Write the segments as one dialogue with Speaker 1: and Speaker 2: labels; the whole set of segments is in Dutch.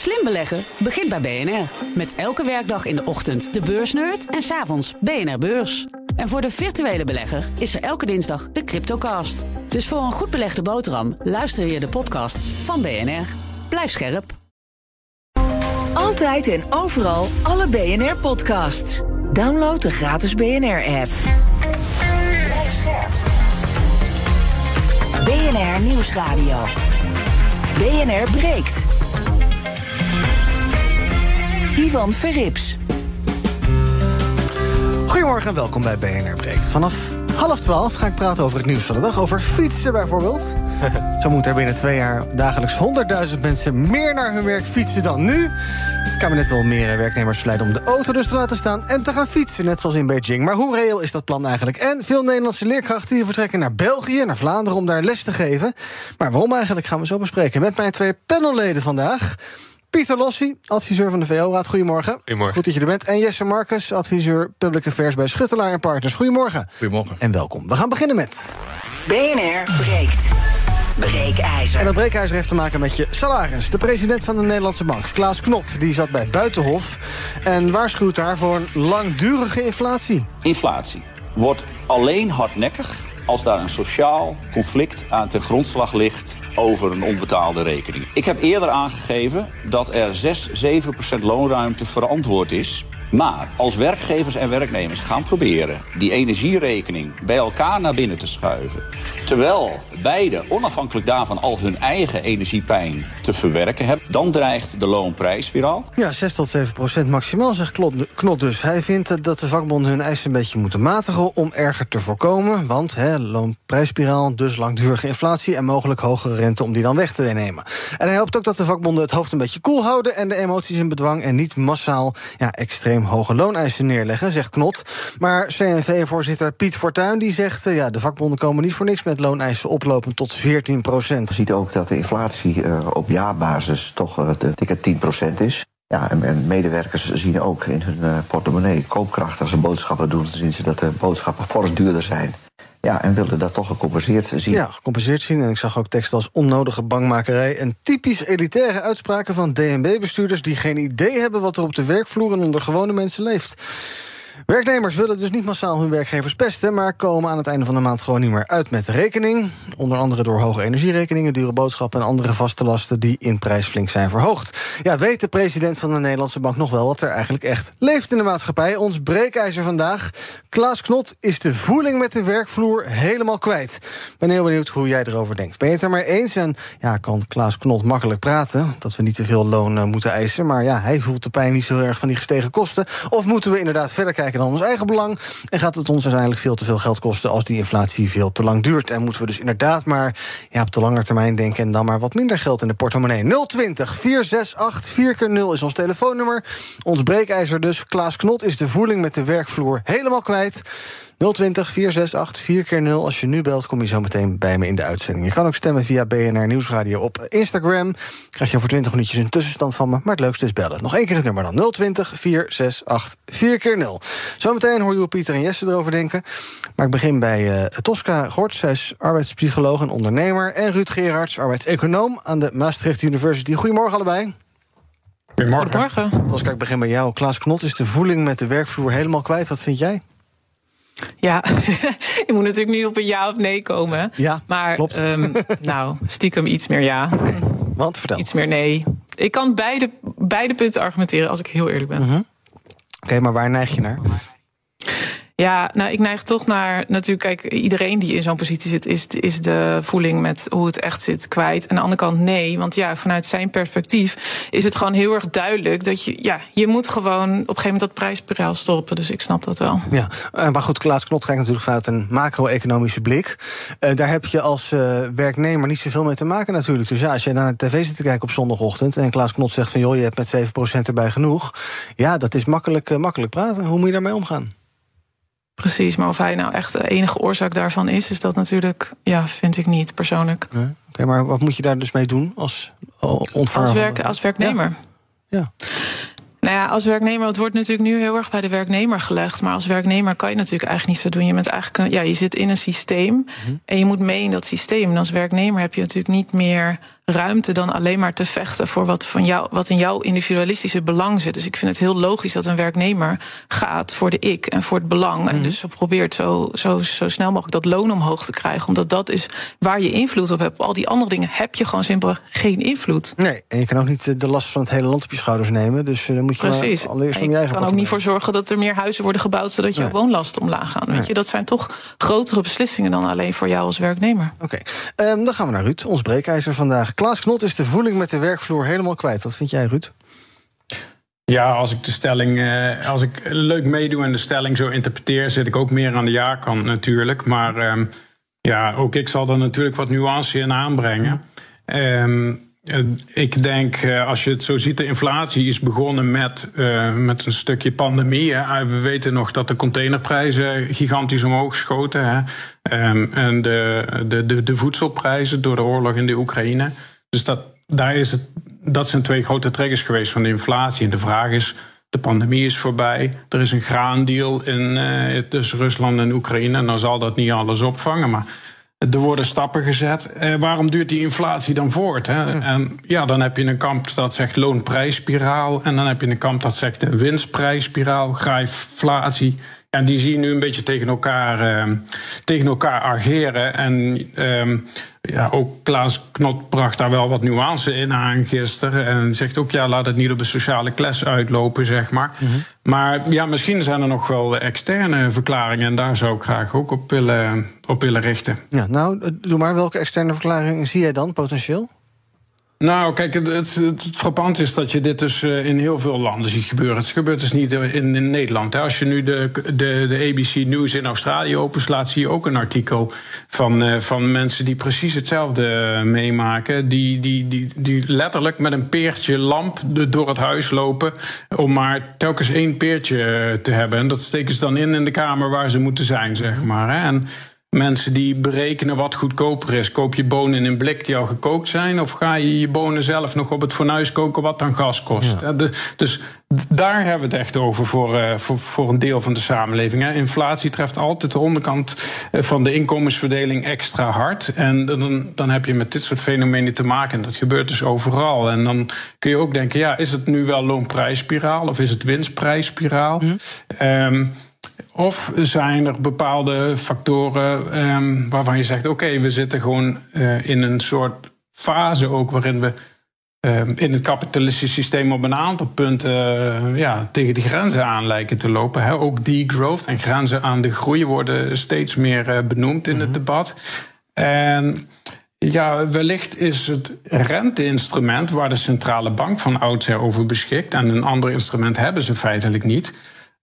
Speaker 1: Slim beleggen begint bij BNR. Met elke werkdag in de ochtend de beursnerd en s'avonds BNR Beurs. En voor de virtuele belegger is er elke dinsdag de Cryptocast. Dus voor een goed belegde boterham luister je de podcasts van BNR. Blijf scherp.
Speaker 2: Altijd en overal alle BNR-podcasts. Download de gratis BNR-app. BNR Nieuwsradio. BNR breekt. Ivan Verrips.
Speaker 3: Goedemorgen en welkom bij BNR Breekt. Vanaf half twaalf ga ik praten over het nieuws van de dag. Over fietsen bijvoorbeeld. Zo moeten er binnen twee jaar dagelijks 100.000 mensen meer naar hun werk fietsen dan nu. Het kabinet wil meer werknemers verleiden om de auto dus te laten staan en te gaan fietsen, net zoals in Beijing. Maar hoe reëel is dat plan eigenlijk? En veel Nederlandse leerkrachten die vertrekken naar België, naar Vlaanderen om daar les te geven. Maar waarom eigenlijk gaan we zo bespreken met mijn twee panelleden vandaag. Pieter Lossi, adviseur van de VO-raad. Goedemorgen.
Speaker 4: Goedemorgen.
Speaker 3: Goed dat je er bent. En Jesse Marcus, adviseur Public Affairs bij Schuttelaar en Partners. Goedemorgen.
Speaker 4: Goedemorgen.
Speaker 3: En welkom. We gaan beginnen met...
Speaker 2: BNR breekt. Breekijzer.
Speaker 3: En dat breekijzer heeft te maken met je salaris. De president van de Nederlandse Bank, Klaas Knot, die zat bij Buitenhof... en waarschuwt daar voor een langdurige inflatie.
Speaker 5: Inflatie wordt alleen hardnekkig als daar een sociaal conflict aan ten grondslag ligt over een onbetaalde rekening. Ik heb eerder aangegeven dat er 6, 7 procent loonruimte verantwoord is. Maar als werkgevers en werknemers gaan proberen die energierekening bij elkaar naar binnen te schuiven, terwijl beide onafhankelijk daarvan al hun eigen energiepijn te verwerken hebben, dan dreigt de loonprijsspiraal.
Speaker 3: Ja, 6 tot 7 procent maximaal, zegt Knot dus. Hij vindt dat de vakbonden hun eisen een beetje moeten matigen om erger te voorkomen. Want hè, loonprijsspiraal, dus langdurige inflatie en mogelijk hogere rente om die dan weg te nemen. En hij hoopt ook dat de vakbonden het hoofd een beetje koel houden en de emoties in bedwang en niet massaal ja, extreem hoge looneisen neerleggen, zegt Knot. Maar CNV-voorzitter Piet Fortuyn die zegt... eh, ja, de vakbonden komen niet voor niks met looneisen oplopen tot 14 procent.
Speaker 6: Je ziet ook dat de inflatie eh, op jaarbasis toch uh, dikke 10% is. Ja, en, medewerkers zien ook in hun uh, portemonnee koopkracht. Als ze boodschappen doen, zien ze dat de boodschappen fors duurder zijn. Ja, en wilden dat toch gecompenseerd zien.
Speaker 3: Ja, gecompenseerd zien. En ik zag ook teksten als onnodige bangmakerij... en typisch elitaire uitspraken van DNB-bestuurders... die geen idee hebben wat er op de werkvloer en onder gewone mensen leeft. Werknemers willen dus niet massaal hun werkgevers pesten... maar komen aan het einde van de maand gewoon niet meer uit met de rekening. Onder andere door hoge energierekeningen, dure boodschappen... en andere vaste lasten die in prijs flink zijn verhoogd. Ja, weet de president van de Nederlandse Bank nog wel... wat er eigenlijk echt leeft in de maatschappij? Ons breekijzer vandaag. Klaas Knot is de voeling met de werkvloer helemaal kwijt. Ben heel benieuwd hoe jij erover denkt. Ben je het er maar eens? En ja, kan Klaas Knot makkelijk praten... dat we niet te veel loon uh, moeten eisen... maar ja, hij voelt de pijn niet zo erg van die gestegen kosten. Of moeten we inderdaad verder kijken dan ons eigen belang? En gaat het ons uiteindelijk veel te veel geld kosten als die inflatie veel te lang duurt? En moeten we dus inderdaad maar ja, op de lange termijn denken en dan maar wat minder geld in de portemonnee? 020 468 4 keer 0 is ons telefoonnummer. Ons breekijzer dus. Klaas Knot is de voeling met de werkvloer helemaal kwijt. 020 468 4 keer 0 Als je nu belt, kom je zo meteen bij me in de uitzending. Je kan ook stemmen via BNR Nieuwsradio op Instagram. Krijg je voor 20 minuutjes een tussenstand van me. Maar het leukste is bellen. Nog één keer het nummer dan. 020 468 4 keer 0 Zometeen hoor je hoe Pieter en Jesse erover denken. Maar ik begin bij uh, Tosca Gorts. Zij is arbeidspsycholoog en ondernemer. En Ruud Gerards, arbeidseconoom aan de Maastricht University. Goedemorgen allebei.
Speaker 7: Goedemorgen.
Speaker 3: Goedemorgen. Tosca, ik begin bij jou. Klaas Knot is de voeling met de werkvloer helemaal kwijt. Wat vind jij?
Speaker 7: Ja, je moet natuurlijk niet op een ja of nee komen.
Speaker 3: Ja,
Speaker 7: maar,
Speaker 3: klopt.
Speaker 7: Um, nou, stiekem iets meer ja.
Speaker 3: Okay, want vertel.
Speaker 7: Iets meer nee. Ik kan beide, beide punten argumenteren, als ik heel eerlijk ben.
Speaker 3: -hmm. Oké, okay, maar waar neig je naar?
Speaker 7: Ja, nou, ik neig toch naar. Natuurlijk, kijk, iedereen die in zo'n positie zit, is, is de voeling met hoe het echt zit kwijt. Aan de andere kant, nee. Want ja, vanuit zijn perspectief is het gewoon heel erg duidelijk dat je. Ja, je moet gewoon op een gegeven moment dat prijsspiraal stoppen. Dus ik snap dat wel.
Speaker 3: Ja, maar goed, Klaas Knot kijkt natuurlijk vanuit een macro-economische blik. Uh, daar heb je als uh, werknemer niet zoveel mee te maken, natuurlijk. Dus ja, als je naar de tv zit te kijken op zondagochtend. en Klaas Knot zegt van joh, je hebt met 7% erbij genoeg. Ja, dat is makkelijk, makkelijk praten. Hoe moet je daarmee omgaan?
Speaker 7: Precies, maar of hij nou echt de enige oorzaak daarvan is, is dat natuurlijk, ja, vind ik niet persoonlijk.
Speaker 3: Oké, okay, maar wat moet je daar dus mee doen als ontvanger?
Speaker 7: Als, werk, als werknemer.
Speaker 3: Ja. ja.
Speaker 7: Nou ja, als werknemer, het wordt natuurlijk nu heel erg bij de werknemer gelegd. Maar als werknemer kan je natuurlijk eigenlijk niet zo doen. Je, bent eigenlijk een, ja, je zit in een systeem mm -hmm. en je moet mee in dat systeem. En als werknemer heb je natuurlijk niet meer ruimte dan alleen maar te vechten voor wat, van jou, wat in jouw individualistische belang zit. Dus ik vind het heel logisch dat een werknemer gaat voor de ik en voor het belang. En mhm. dus probeert zo, zo, zo snel mogelijk dat loon omhoog te krijgen. Omdat dat is waar je invloed op hebt. Op al die andere dingen heb je gewoon simpelweg geen invloed.
Speaker 3: Nee, en je kan ook niet de last van het hele land op je schouders nemen. Dus dan moet je
Speaker 7: Precies.
Speaker 3: Maar allereerst
Speaker 7: om
Speaker 3: je eigen
Speaker 7: kan ook niet voor zorgen dat er meer huizen worden gebouwd zodat je woonlasten omlaag gaan. Weet je, dat zijn toch grotere beslissingen dan alleen voor jou als werknemer.
Speaker 3: Oké, ehm, dan gaan we naar Ruud, ons breekijzer vandaag. Klaas Knot is de voeling met de werkvloer helemaal kwijt. Wat vind jij, Ruud?
Speaker 4: Ja, als ik de stelling, uh, als ik leuk meedoe en de stelling zo interpreteer, zit ik ook meer aan de ja-kant natuurlijk. Maar uh, ja, ook ik zal er natuurlijk wat nuance in aanbrengen. Uh, ik denk, eh, als je het zo ziet, de inflatie is begonnen met, met een stukje pandemie. Hè. We weten nog dat de containerprijzen gigantisch omhoog schoten. Hè. Um, en de, de, de voedselprijzen door de oorlog in de Oekraïne. Dus dat, daar is het, dat zijn twee grote triggers geweest van de inflatie. En de vraag is, de pandemie is voorbij. Er is een graandeal in, uh, tussen Rusland en Oekraïne. En dan zal dat niet alles opvangen. Maar er worden stappen gezet. Eh, waarom duurt die inflatie dan voort? Hè? En ja, dan heb je een kamp dat zegt loonprijsspiraal. En dan heb je een kamp dat zegt winstprijsspiraal, graaflatie. En die zie je nu een beetje tegen elkaar, uh, tegen elkaar ageren. En uh, ja, ook Klaas Knot bracht daar wel wat nuance in aan gisteren. En zegt ook, ja, laat het niet op de sociale klas uitlopen, zeg maar. Mhm. Maar ja, misschien zijn er nog wel externe verklaringen. En daar zou ik graag ook op willen, op willen richten.
Speaker 3: Ja, nou, doe maar. Welke externe verklaringen zie jij dan potentieel?
Speaker 4: Nou, kijk, het, het, frappant is dat je dit dus eh, in heel veel landen ziet gebeuren. Het gebeurt dus niet in, in Nederland. Als je nu de, de, de ABC News in Australië openslaat, zie je ook een artikel van, uh, van mensen die precies hetzelfde eh, meemaken. Die, die, die, die letterlijk met een peertje lamp door het huis lopen om maar telkens één peertje te hebben. En dat steken ze dan in in de kamer waar ze moeten zijn, zeg maar. En mensen die berekenen wat goedkoper is. Koop je bonen in een blik die al gekookt zijn, of ga je je bonen zelf nog op het fornuis koken wat dan gas kost? dus daar hebben we het echt over voor, uh, voor, voor, een deel van de samenleving. Hè. Inflatie treft altijd de onderkant eh, van de inkomensverdeling extra hard. En dan, dan heb je met dit soort fenomenen te maken. En dat gebeurt dus overal. En dan kun je ook denken: ja, is het nu wel loonprijsspiraal of is het winstprijsspiraal? Mm. Of zijn er bepaalde factoren um, waarvan je zegt: oké, we zitten gewoon uh, in een soort fase ook waarin we um, in het kapitalistische systeem op een aantal punten uh, ja, tegen die grenzen aan lijken te lopen. Hè. Ook degrowth en grenzen aan de groei worden steeds meer uh, benoemd in mm -hmm. het mhm. debat. En ja, wellicht is het renteinstrument waar de centrale bank van oudsher over beschikt, en een ander instrument hebben ze feitelijk niet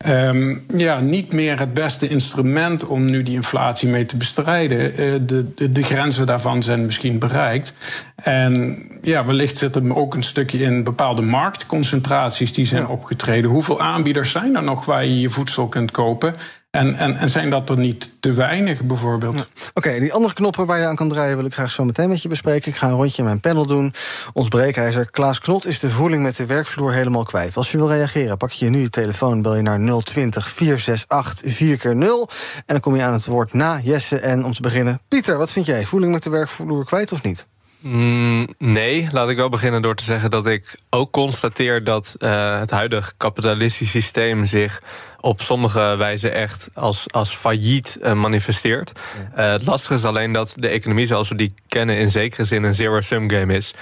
Speaker 4: Um, ja, niet meer het beste instrument om nu die inflatie mee te bestrijden. Uh, de, de, de, grenzen daarvan zijn misschien bereikt. En ja, wellicht zit er ook een stukje in bepaalde marktconcentraties die zijn opgetreden. Hoeveel aanbieders zijn er nog waar je je voedsel kunt kopen? En, en, en zijn dat er niet te weinig, bijvoorbeeld?
Speaker 3: Oké, die andere knoppen waar je aan kan draaien... wil ik graag zo meteen met je bespreken. Ik ga een rondje in mijn panel doen. Ons breekijzer Klaas Knot is de voeling met de werkvloer helemaal kwijt. Als je wil reageren, pak je nu je telefoon... bel je naar 020 468 4 keer 0 En dan kom je aan het woord na Jesse. En om te beginnen, Pieter, wat vind jij? Voeling met de werkvloer kwijt of niet?
Speaker 8: Mm, nee, laat ik wel beginnen door te zeggen dat ik ook constateer dat uh, het huidige kapitalistische systeem zich op sommige wijze echt als, als failliet uh, manifesteert. Uh, het lastige is alleen dat de economie zoals we die kennen in zekere zin een zero-sum game is.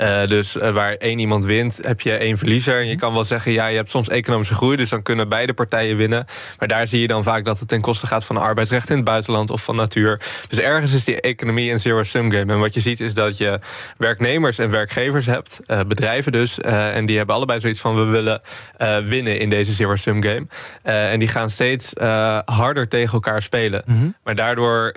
Speaker 8: Uh, dus waar één iemand wint, heb je één verliezer. Je kan wel zeggen, ja, je hebt soms economische groei, dus dan kunnen beide partijen winnen. Maar daar zie je dan vaak dat het ten koste gaat van arbeidsrecht in het buitenland of van natuur. Dus ergens is die economie een zero-sum game. En wat je ziet is dat je werknemers en werkgevers hebt, bedrijven dus, en die hebben allebei zoiets van we willen winnen in deze zero-sum game. Uh, en die gaan steeds uh, harder tegen elkaar spelen. Mm -hmm. Maar daardoor uh,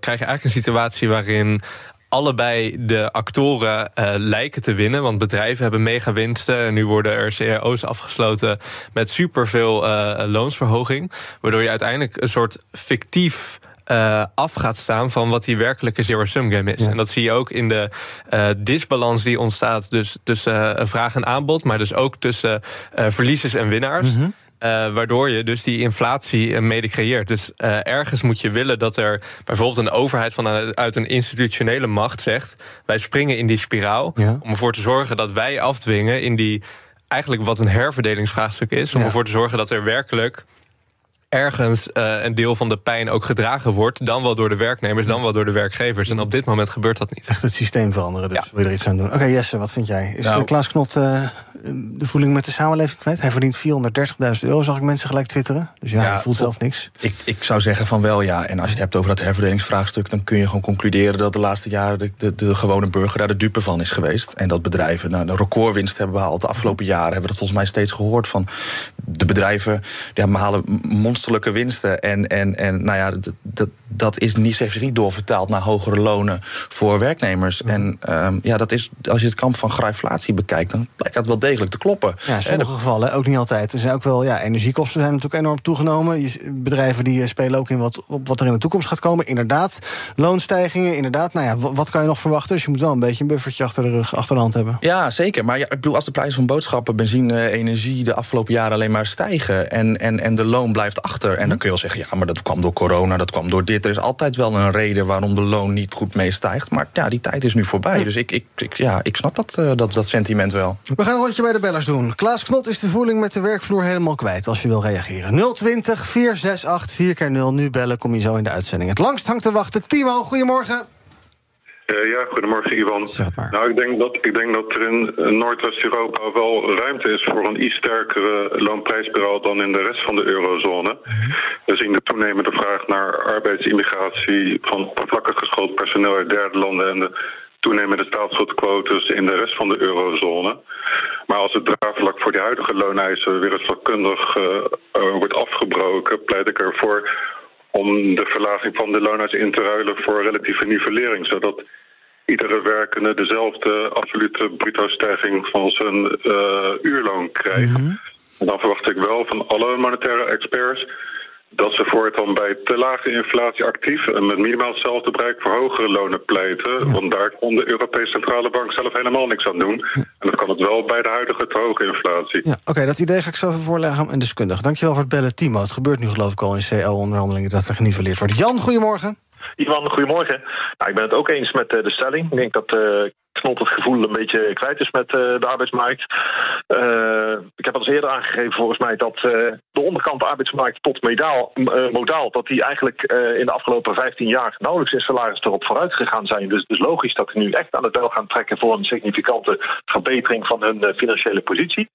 Speaker 8: krijg je eigenlijk een situatie waarin allebei de actoren uh, lijken te winnen. Want bedrijven hebben mega winsten. En nu worden er CRO's afgesloten met superveel uh, loonsverhoging. Waardoor je uiteindelijk een soort fictief uh, af gaat staan van wat die werkelijke zero-sum game is. Ja. En dat zie je ook in de disbalans die ontstaat dus tussen vraag en aanbod, maar dus ook tussen verliezers en winnaars. Mm -hmm. Uh, waardoor je dus die inflatie mede creëert. Dus uh, ergens moet je willen dat er bijvoorbeeld een overheid vanuit een institutionele macht zegt: wij springen in die spiraal ja. om ervoor te zorgen dat wij afdwingen in die eigenlijk wat een herverdelingsvraagstuk is, om ervoor te zorgen dat er werkelijk ergens uh, een deel van de pijn ook gedragen wordt. Dan wel door de werknemers, dan wel door de werkgevers. En op dit moment gebeurt dat niet.
Speaker 3: Echt het systeem veranderen, dus ja. wil je er iets aan doen. Oké, Jesse, wat vind jij? Is nou, Klaas Knot uh, de voeling met de samenleving kwijt? Hij verdient 430.000 euro, zag ik mensen gelijk twitteren. Dus ja, ja hij voelt zelf niks.
Speaker 9: Ik, ik zou zeggen van wel ja. En als je het hebt over dat herverdelingsvraagstuk... dan kun je gewoon concluderen dat de laatste jaren... de, de, de gewone burger daar de dupe van is geweest. En dat bedrijven nou, een recordwinst hebben behaald. De afgelopen jaren hebben we dat volgens mij steeds gehoord van... de bedrijven die halen monsterlijke winsten. En, en, en nou ja, dat, dat, is niet, heeft zich niet doorvertaald naar hogere lonen voor werknemers. En um, ja, dat is, als je het kamp van grijflatie bekijkt, dan blijkt dat wel degelijk te kloppen.
Speaker 3: Ja, in sommige gevallen, ook niet altijd. Er zijn ook wel, ja, energiekosten zijn natuurlijk enorm toegenomen. Bedrijven die eh, spelen ook in wat, op wat er in de toekomst gaat komen. Inderdaad, loonstijgingen, inderdaad. Nou ja, wat kan je nog verwachten? Dus je moet wel een beetje een buffertje achter de rug, achter de hand hebben.
Speaker 9: Ja, zeker. Maar ja, ik bedoel, als de prijzen van boodschappen, benzine, energie de afgelopen jaren alleen maar stijgen en, en, en de loon blijft achter. En dan kun je wel zeggen, ja, maar dat kwam door corona, dat kwam door dit. Er is altijd wel een reden waarom de loon niet goed meestijgt. Maar ja, die tijd is nu voorbij. Dus ik, ik, ik, ja, ik snap dat, uh, dat, dat sentiment wel.
Speaker 3: We gaan een rondje bij de bellers doen. Klaas Knot is de voeling met de werkvloer helemaal kwijt als je wil reageren. 020 468 4 keer 0 Nu bellen, kom je zo in de uitzending. Het langst hangt te wachten. Timo, goedemorgen.
Speaker 10: Uh, ja, goedemorgen Ivan. Nou, ik denk dat, ik denk dat er in Noordwest-Europa wel ruimte is voor een iets sterkere loonprijsspiraal dan in de rest van de eurozone. Mm We zien de toenemende vraag naar arbeidsimmigratie van oppervlakkig geschoold personeel uit derde landen en de toenemende staatsschuldquotes in de rest van de eurozone. Maar als het draagvlak voor de huidige looneisen weer eens vakkundig uh, uh, wordt afgebroken, pleit ik ervoor om de verlaging van de looneisen in te ruilen voor relatieve nivellering, zodat iedere werkende dezelfde absolute bruto-stijging van zijn uh, uurloon krijgt. Mm En dan verwacht ik wel van alle monetaire experts dat ze voortaan bij te lage inflatie actief en met minimaal hetzelfde bereik voor hogere lonen pleiten. Want daar kon de Europese Centrale Bank zelf helemaal niks aan doen. En dat kan het wel bij de huidige te hoge inflatie.
Speaker 3: Ja, Oké, dat idee ga ik zo even voorleggen aan een deskundige. Dankjewel voor het bellen, Timo. Het gebeurt nu geloof ik al in CL-onderhandelingen dat er geniveleerd wordt. Jan, goedemorgen.
Speaker 11: Ivan, goedemorgen. Nou, ik ben het ook eens met uh, de stelling. Ik denk dat uh, Knot het gevoel een beetje kwijt is met uh, de arbeidsmarkt. ik heb al eens eerder aangegeven volgens mij dat de onderkant arbeidsmarkt tot modaal, modaal dat die eigenlijk in de afgelopen 15 jaar nauwelijks in salaris erop vooruit gegaan zijn. Dus, dus logisch dat die nu echt aan het bel gaan trekken voor een significante verbetering van hun financiële positie.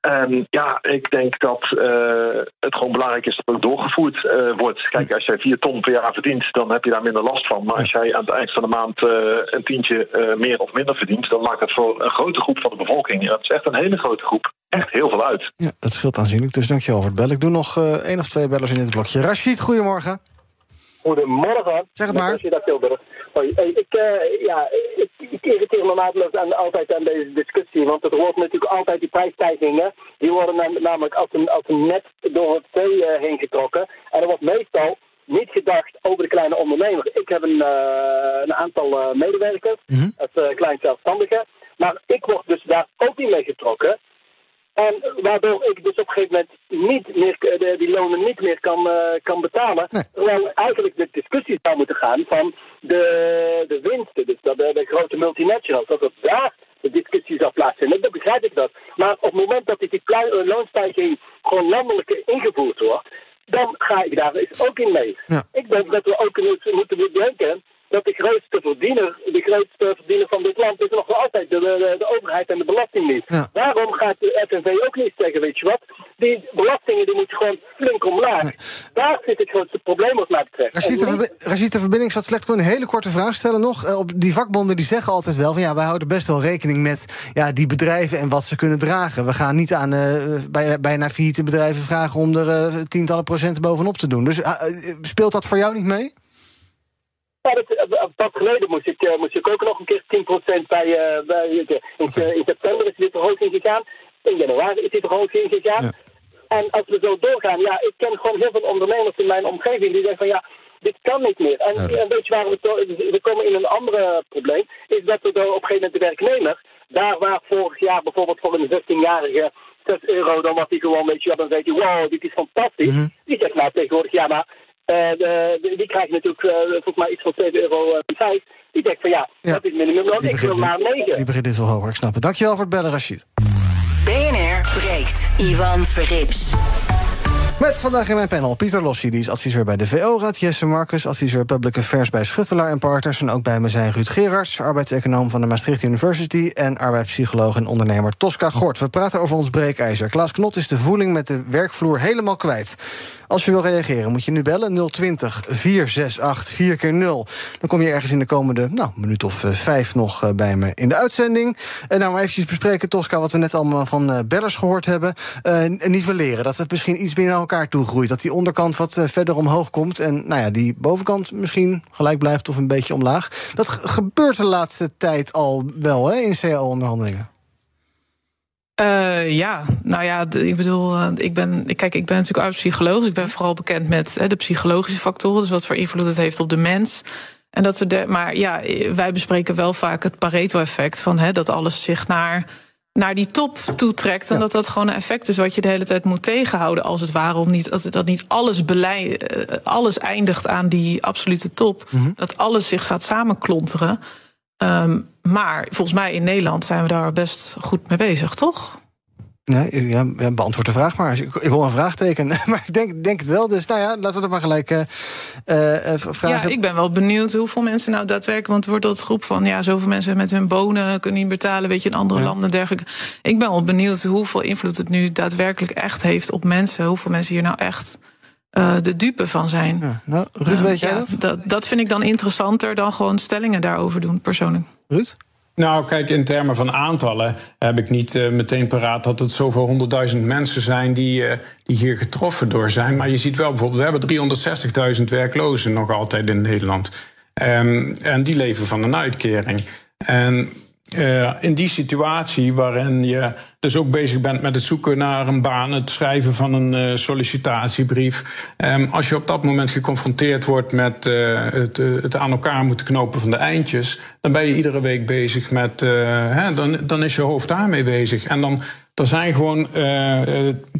Speaker 11: En ja, ik denk dat uh, het gewoon belangrijk is dat het doorgevoerd uh, wordt. Kijk, als jij 4 ton per jaar verdient, dan heb je daar minder last van. Maar als jij aan het eind van de maand uh, een tientje meer of minder verdient, dan maakt dat voor een grote groep van de bevolking, en dat is echt een hele grote groep, echt heel veel uit.
Speaker 3: Ja, dat scheelt aanzienlijk. Dus dankjewel voor het bellen. Ik doe nog één of twee bellers in dit blokje. Rashid, goedemorgen.
Speaker 12: Goedemorgen.
Speaker 3: Zeg het maar.
Speaker 12: Rashid. Hoi, ik, uh, ja, ik, ik irriteer me maatloos aan, altijd aan deze discussie. Want er wordt natuurlijk altijd die prijsstijgingen. Die worden namelijk als een, als een net door het zee uh, heen getrokken. En er wordt meestal niet gedacht over de kleine ondernemer. Ik heb een, uh, een aantal medewerkers, mm -hmm. als klein zelfstandige. Maar ik word dus daar ook niet mee getrokken. En waardoor ik dus op een gegeven moment niet meer, de, die lonen niet meer kan, uh, kan betalen. Nee. Terwijl eigenlijk de discussie zou moeten gaan van de, de winsten, dus dat de, de grote multinationals, dat het daar de discussie zou plaatsvinden. Dan begrijp ik dat. Maar op het moment dat die kleine loonstijging gewoon landelijk ingevoerd wordt, dan ga ik daar dus ook in mee. Ja. Ik denk dat we ook moeten bedenken dat de grootste verdiener, de grootste verdiener van dit land is nog wel altijd de, de, de overheid en de belastingdienst. Ja. Waarom gaat de FNV ook niet zeggen, weet je wat, die belastingen die moeten gewoon flink omlaag. Daar zit het grootste probleem wat mij betreft.
Speaker 3: Rashid, de verbinding zat slecht. Een hele korte vraag stellen nog. Uh, op die vakbonden die zeggen altijd wel van ja, wij houden best wel rekening met ja, die bedrijven en wat ze kunnen dragen. We gaan niet aan uh, bij, bijna failliete bedrijven vragen om er uh, tientallen procenten bovenop te doen. Dus speelt dat voor jou niet mee?
Speaker 12: Ja, dat, een paar geleden moest ik, uh, moest ik ook nog een keer 10% bij, uh, bij in, in, september is dit verhoging gegaan. In januari is dit verhoging gegaan. Ja. En als we zo doorgaan, ja, ik ken gewoon heel veel ondernemers in mijn omgeving die zeggen van ja, dit kan niet meer. En, ja. weet je waar we, we komen in een ander probleem, is dat we op een gegeven moment de werknemer daar waar vorig jaar bijvoorbeeld voor een 16-jarige 6 euro, dan was hij gewoon, weet je, dan zei hij, wow, dit is fantastisch.
Speaker 3: Mhm.
Speaker 12: Die zegt nou tegenwoordig, ja, maar de, die krijgt natuurlijk uh, volgens mij iets van 7 euro 5. Die denkt van ja,
Speaker 3: Ja.
Speaker 12: dat is minimumloon, ik wil maar 9.
Speaker 3: Die begint dus wel hoger, ik snap het. Dankjewel voor het bellen, Rashid.
Speaker 2: BNR breekt. Ivan Verrips.
Speaker 3: Met vandaag in mijn panel Pieter Lossi, die is adviseur bij de VO-raad. Jesse Marcus, adviseur Public Affairs bij Schuttelaar en Partners. En ook bij me zijn Ruud Gerards, arbeidseconoom van de Maastricht University... en arbeidspsycholoog en ondernemer Tosca Gort. We praten over ons breekijzer. Klaas Knot is de voeling met de werkvloer helemaal kwijt. Als je wil reageren, moet je nu bellen 020 468 4 keer 0 Dan kom je ergens in de komende nou, minuut of uh, vijf nog uh, bij me in de uitzending. En nou, maar eventjes bespreken, Tosca, wat we net allemaal van uh, bellers gehoord hebben. nivelleren, dat het misschien iets meer naar elkaar toe groeit. Dat die onderkant wat verder omhoog komt. En nou ja, die bovenkant misschien gelijk blijft of een beetje omlaag. Dat gebeurt de laatste tijd al wel hè, in CAO-onderhandelingen.
Speaker 7: Uh, ja, nou ja, ik bedoel, uh, ik ben, kijk, ik ben natuurlijk arbeidspsycholoog. Dus ik ben vooral bekend met hè, de psychologische factoren. Dus wat voor invloed het heeft op de mens. En dat de, maar ja, wij bespreken wel vaak het Pareto-effect. Van hè, dat alles zich naar, naar die top toetrekt. En ja. dat dat gewoon een effect is wat je de hele tijd moet tegenhouden. Als het ware om niet, dat, dat niet alles, beleid, alles eindigt aan die absolute top. Mm -hmm. Dat alles zich gaat samenklonteren. Um, maar volgens mij in Nederland zijn we daar best goed mee bezig, toch?
Speaker 3: Nee, ja, beantwoord de vraag maar. Ik, ik wil een vraagteken, maar ik denk, denk het wel. Dus nou ja, laten we dat maar gelijk uh, uh, vragen.
Speaker 7: Ja, ik ben wel benieuwd hoeveel mensen nou daadwerkelijk... want er wordt dat groep van, ja, zoveel mensen met hun bonen kunnen niet betalen... weet je, in andere ja. landen en dergelijke. Ik ben wel benieuwd hoeveel invloed het nu daadwerkelijk echt heeft op mensen. Hoeveel mensen hier nou echt... Uh, de dupe van zijn.
Speaker 3: Ja, nou, Ruud, weet jij
Speaker 7: ja,
Speaker 3: dat?
Speaker 7: dat? Dat vind ik dan interessanter dan gewoon stellingen daarover doen, persoonlijk.
Speaker 3: Ruud?
Speaker 4: Nou, kijk, in termen van aantallen heb ik niet uh, meteen paraat dat het zoveel honderdduizend mensen zijn die, uh, die hier getroffen door zijn. Maar je ziet wel bijvoorbeeld, we hebben 360.000 werklozen nog altijd in Nederland. Um, en die leven van een uitkering. En uh, in die situatie waarin je dus ook bezig bent met het zoeken naar een baan, het schrijven van een uh, sollicitatiebrief. Um, als je op dat moment geconfronteerd wordt met uh, het, het, aan elkaar moeten knopen van de eindjes, dan ben je iedere week bezig met, hè, dan, dan is je hoofd daarmee bezig. En dan er zijn gewoon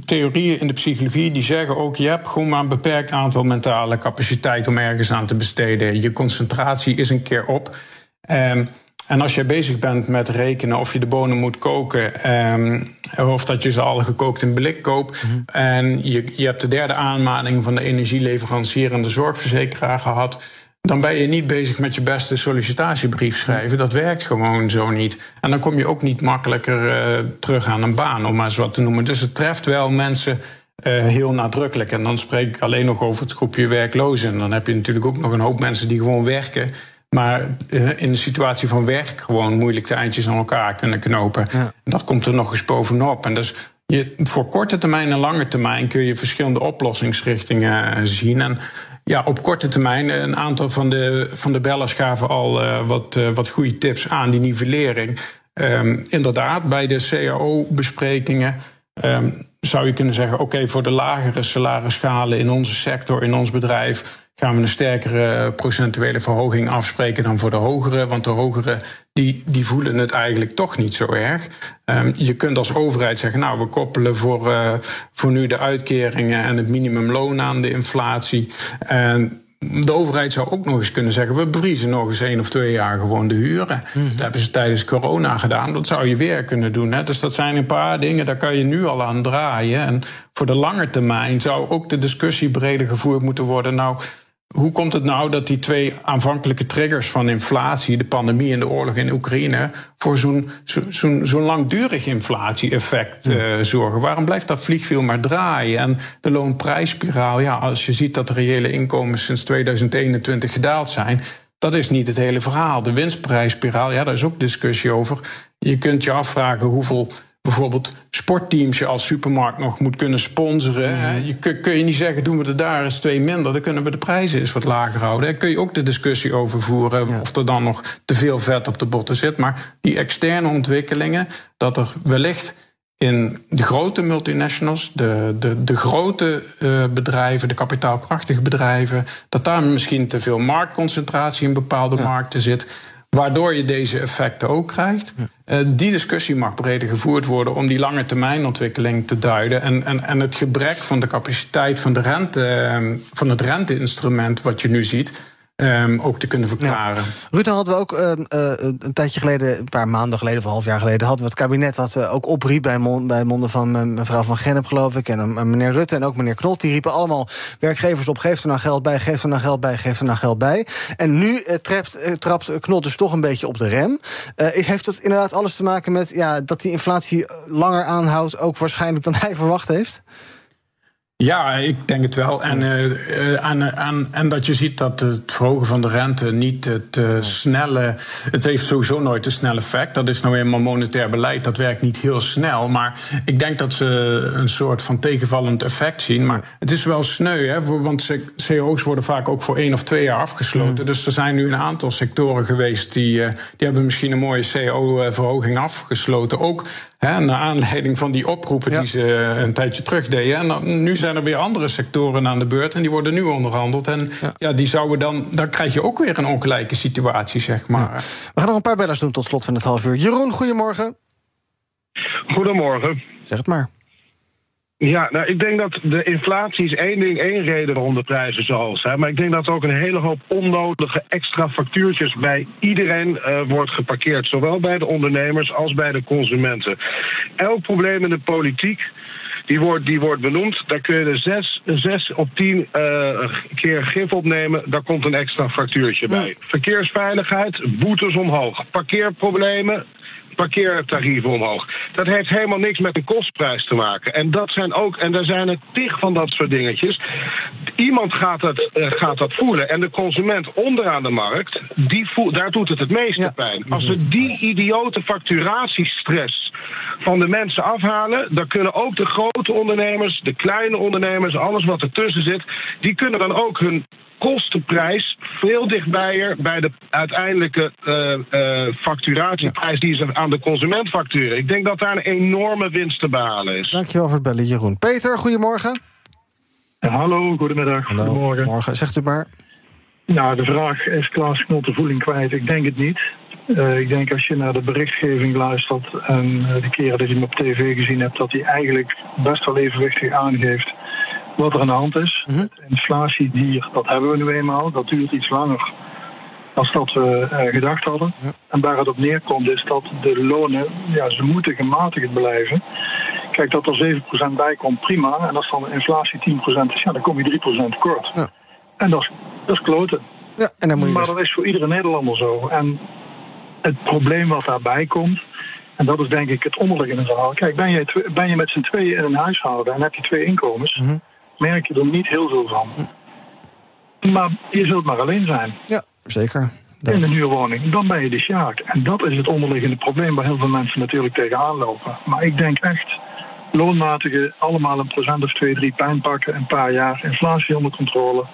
Speaker 4: theorieën in de psychologie die zeggen ook: je hebt gewoon maar een beperkt aantal mentale capaciteit om ergens aan te besteden. Je concentratie is een keer op. Um, en als je bezig bent met rekenen of je de bonen moet koken, um, of dat je ze al gekookt in blik koopt, en je, je hebt de derde aanmaning van de energieleverancier en de zorgverzekeraar gehad, dan ben je niet bezig met je beste sollicitatiebrief schrijven. Dat werkt gewoon zo niet. En dan kom je ook niet makkelijker uh, terug aan een baan, om maar eens wat te noemen. Dus het treft wel mensen. Uh, heel nadrukkelijk. En dan spreek ik alleen nog over het groepje werklozen. En dan heb je natuurlijk ook nog een hoop mensen die gewoon werken. Maar uh, in de situatie van werk gewoon moeilijk de eindjes aan elkaar kunnen knopen. Ja. Dat komt er nog eens bovenop. En dus je, voor korte termijn en lange termijn kun je verschillende oplossingsrichtingen zien. En ja, op korte termijn, een aantal van de, van de bellers gaven al uh, wat, uh, wat goede tips aan die nivellering. Um, inderdaad, bij de CAO-besprekingen um, zou je kunnen zeggen: oké, okay, voor de lagere salarisschalen in onze sector, in ons bedrijf gaan we een sterkere procentuele verhoging afspreken dan voor de hogere. Want de hogere die, die voelen het eigenlijk toch niet zo erg. Um, je kunt als overheid zeggen, nou, we koppelen voor, uh, voor nu de uitkeringen en het minimumloon aan de inflatie. En de overheid zou ook nog eens kunnen zeggen: we bevriezen nog eens één of twee jaar gewoon de huren. Mm-hmm. Dat hebben ze tijdens corona gedaan. Dat zou je weer kunnen doen. Hè? Dus dat zijn een paar dingen, daar kan je nu al aan draaien. En voor de lange termijn zou ook de discussie breder gevoerd moeten worden. Nou, hoe komt het nou dat die twee aanvankelijke triggers van inflatie, de pandemie en de oorlog in Oekraïne, voor zo'n zo'n zo'n langdurig inflatie-effect uh, zorgen? Waarom blijft dat vliegwiel maar draaien? En de loonprijsspiraal, ja, als je ziet dat de reële inkomens sinds 2021 gedaald zijn, dat is niet het hele verhaal. De winstprijsspiraal, ja, daar is ook discussie over. Je kunt je afvragen hoeveel bijvoorbeeld sportteams je als supermarkt nog moet kunnen sponsoren. Mm. Je, kun, kun je niet zeggen, doen we er daar eens twee minder... dan kunnen we de prijzen eens wat lager houden. Daar kun je ook de discussie over voeren... Ja. of er dan nog te veel vet op de botten zit. Maar die externe ontwikkelingen, dat er wellicht in de grote multinationals, de, de, de grote uh, bedrijven, de kapitaalkrachtige bedrijven... dat daar misschien te veel marktconcentratie in bepaalde ja. markten zit... Waardoor je deze effecten ook krijgt. Uh, die discussie mag breder gevoerd worden om die lange termijnontwikkeling te duiden. En, en, en het gebrek van de capaciteit van, de rente, van het renteinstrument, wat je nu ziet Um, ook te kunnen verklaren. Ja.
Speaker 3: Dan hadden we ook uh, uh, een tijdje geleden, een paar maanden geleden of een half jaar geleden, hadden we het kabinet dat uh, ook opriep bij, mond, bij monden van mevrouw Van Gennep, geloof ik, en meneer Rutte en ook meneer Knot. Die riepen allemaal werkgevers op: geef er nou geld bij, geef er nou geld bij, geef er nou geld bij. En nu trapt, trapt Knot dus toch een beetje op de rem. heeft dat inderdaad alles te maken met ja, dat die inflatie langer aanhoudt, ook waarschijnlijk dan hij verwacht heeft?
Speaker 4: Ja, ik denk het wel. En, uh, en, en, en, dat je ziet dat het verhogen van de rente niet het uh, snelle. Het heeft sowieso nooit een snel effect. Dat is nou eenmaal monetair beleid. Dat werkt niet heel snel. Maar ik denk dat ze een soort van tegenvallend effect zien. Maar het is wel sneu, hè? Want CO's worden vaak ook voor één of twee jaar afgesloten. Dus er zijn nu een aantal sectoren geweest die, uh, die hebben misschien een mooie CO-verhoging afgesloten. Ook hè, naar aanleiding van die oproepen die ze een tijdje terug deden. En nu zijn zijn er weer andere sectoren aan de beurt en die worden nu onderhandeld. En ja, die zouden dan, dan krijg je ook weer een ongelijke situatie, zeg maar.
Speaker 3: We gaan nog een paar bellers doen tot slot van het half uur. Jeroen, goedemorgen.
Speaker 13: Goedemorgen.
Speaker 3: Zeg het maar.
Speaker 13: Ja, nou, ik denk dat de inflatie is één ding, één reden waarom de prijzen zo hoog zijn. Maar ik denk dat er ook een hele hoop onnodige extra factuurtjes bij iedereen uh, wordt geparkeerd. Zowel bij de ondernemers als bij de consumenten. Elk probleem in de politiek die wordt, die wordt benoemd. Daar kun je er zes, zes op tien uh, keer gif opnemen. Daar komt een extra factuurtje bij. Verkeersveiligheid, boetes omhoog. Parkeerproblemen, parkeertarieven omhoog. Dat heeft helemaal niks met de kostprijs te maken. En dat zijn ook, en er zijn er tig van dat soort dingetjes. Iemand gaat dat, uh, gaat dat voelen. En de consument onderaan de markt, die voelt, daar doet het het meeste pijn. Als we die idiote facturatiestress van de mensen afhalen, dan kunnen ook de grote ondernemers, de kleine ondernemers, alles wat ertussen zit, die kunnen dan ook hun kostenprijs veel dichtbijer bij de uiteindelijke uh, uh, facturatieprijs die ze aan de consument facturen. Ik denk dat daar een enorme winst te behalen is.
Speaker 3: Dankjewel voor het bellen, Jeroen. Peter, goedemorgen.
Speaker 14: hallo, goedemiddag.
Speaker 3: Hallo,
Speaker 14: goedemorgen.
Speaker 3: Morgen. Zegt u maar.
Speaker 14: Nou, de vraag is Klaas Knot de voeling kwijt? Ik denk het niet. Uh, ik denk als je naar de berichtgeving luistert en de keren dat je hem op tv gezien hebt, dat hij eigenlijk best wel evenwichtig aangeeft wat er aan de hand is. Mm -hmm. inflatiedier, dat hebben we nu eenmaal. Dat duurt iets langer dan dat we uh, gedacht hadden. Ja. En waar het op neerkomt is dat de lonen, ja, ze moeten gematigd blijven. Kijk, dat er 7% bij komt, prima. En als dan de inflatie 10% is, ja, dan kom je 3% kort. Ja. En dat is, dat is kloten.
Speaker 3: Ja, en dan moet je
Speaker 14: maar
Speaker 3: dus...
Speaker 14: dat is voor iedere Nederlander zo. En het probleem wat daarbij komt, en dat is denk ik het onderliggende verhaal. Kijk, ben je, ben je met z'n tweeën in een huishouden en heb je twee inkomens, mm -hmm merk je er niet heel veel van. Maar je zult maar alleen zijn.
Speaker 3: Ja, zeker.
Speaker 14: In een huurwoning. Dan ben je de sjaak. En dat is het onderliggende probleem waar heel veel mensen natuurlijk tegenaan lopen. Maar ik denk echt loonmatige allemaal een procent of twee, drie pijn pakken. Een paar jaar inflatie onder controle.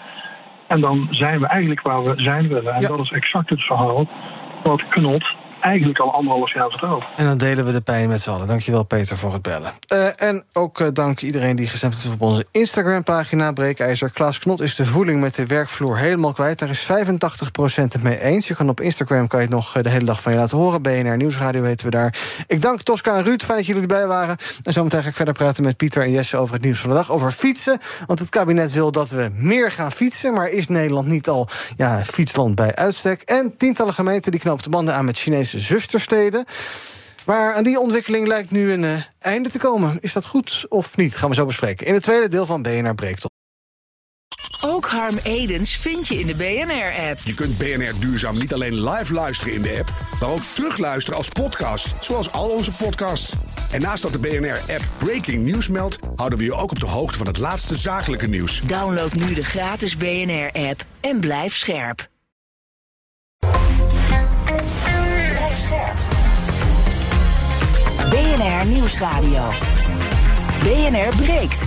Speaker 14: En dan zijn we eigenlijk waar we zijn willen. En ja. dat is exact het verhaal wat Knot eigenlijk al anderhalf jaar verteld.
Speaker 3: En dan delen we de pijn met z'n allen. Dankjewel Peter voor het bellen. Uh, en ook uh, dank iedereen die gestemd heeft op onze Instagram-pagina. Breekijzer Klaas Knot is de voeling met de werkvloer helemaal kwijt. Daar is 85% het mee eens. Je kan op Instagram kan je het nog de hele dag van je laten horen. BNR Nieuwsradio weten we daar. Ik dank Tosca en Ruud. Fijn dat jullie erbij waren. En zometeen ga ik verder praten met Pieter en Jesse over het nieuws van de dag. Over fietsen. Want het kabinet wil dat we meer gaan fietsen. Maar is Nederland niet al ja, fietsland bij uitstek? En tientallen gemeenten die knopen de banden aan met Chinese zustersteden. Maar aan die ontwikkeling lijkt nu een uh, einde te komen. Is dat goed of niet? Gaan we zo bespreken. In het tweede deel van BNR Breekt.
Speaker 2: Ook Harm Edens vind je in de BNR-app.
Speaker 15: Je kunt BNR Duurzaam niet alleen live luisteren in de app... maar ook terugluisteren als podcast, zoals al onze podcasts. En naast dat de BNR-app Breaking News meldt... houden we je ook op de hoogte van het laatste zakelijke nieuws.
Speaker 2: Download nu de gratis BNR-app en blijf scherp. BNR Nieuwsradio. BNR breekt.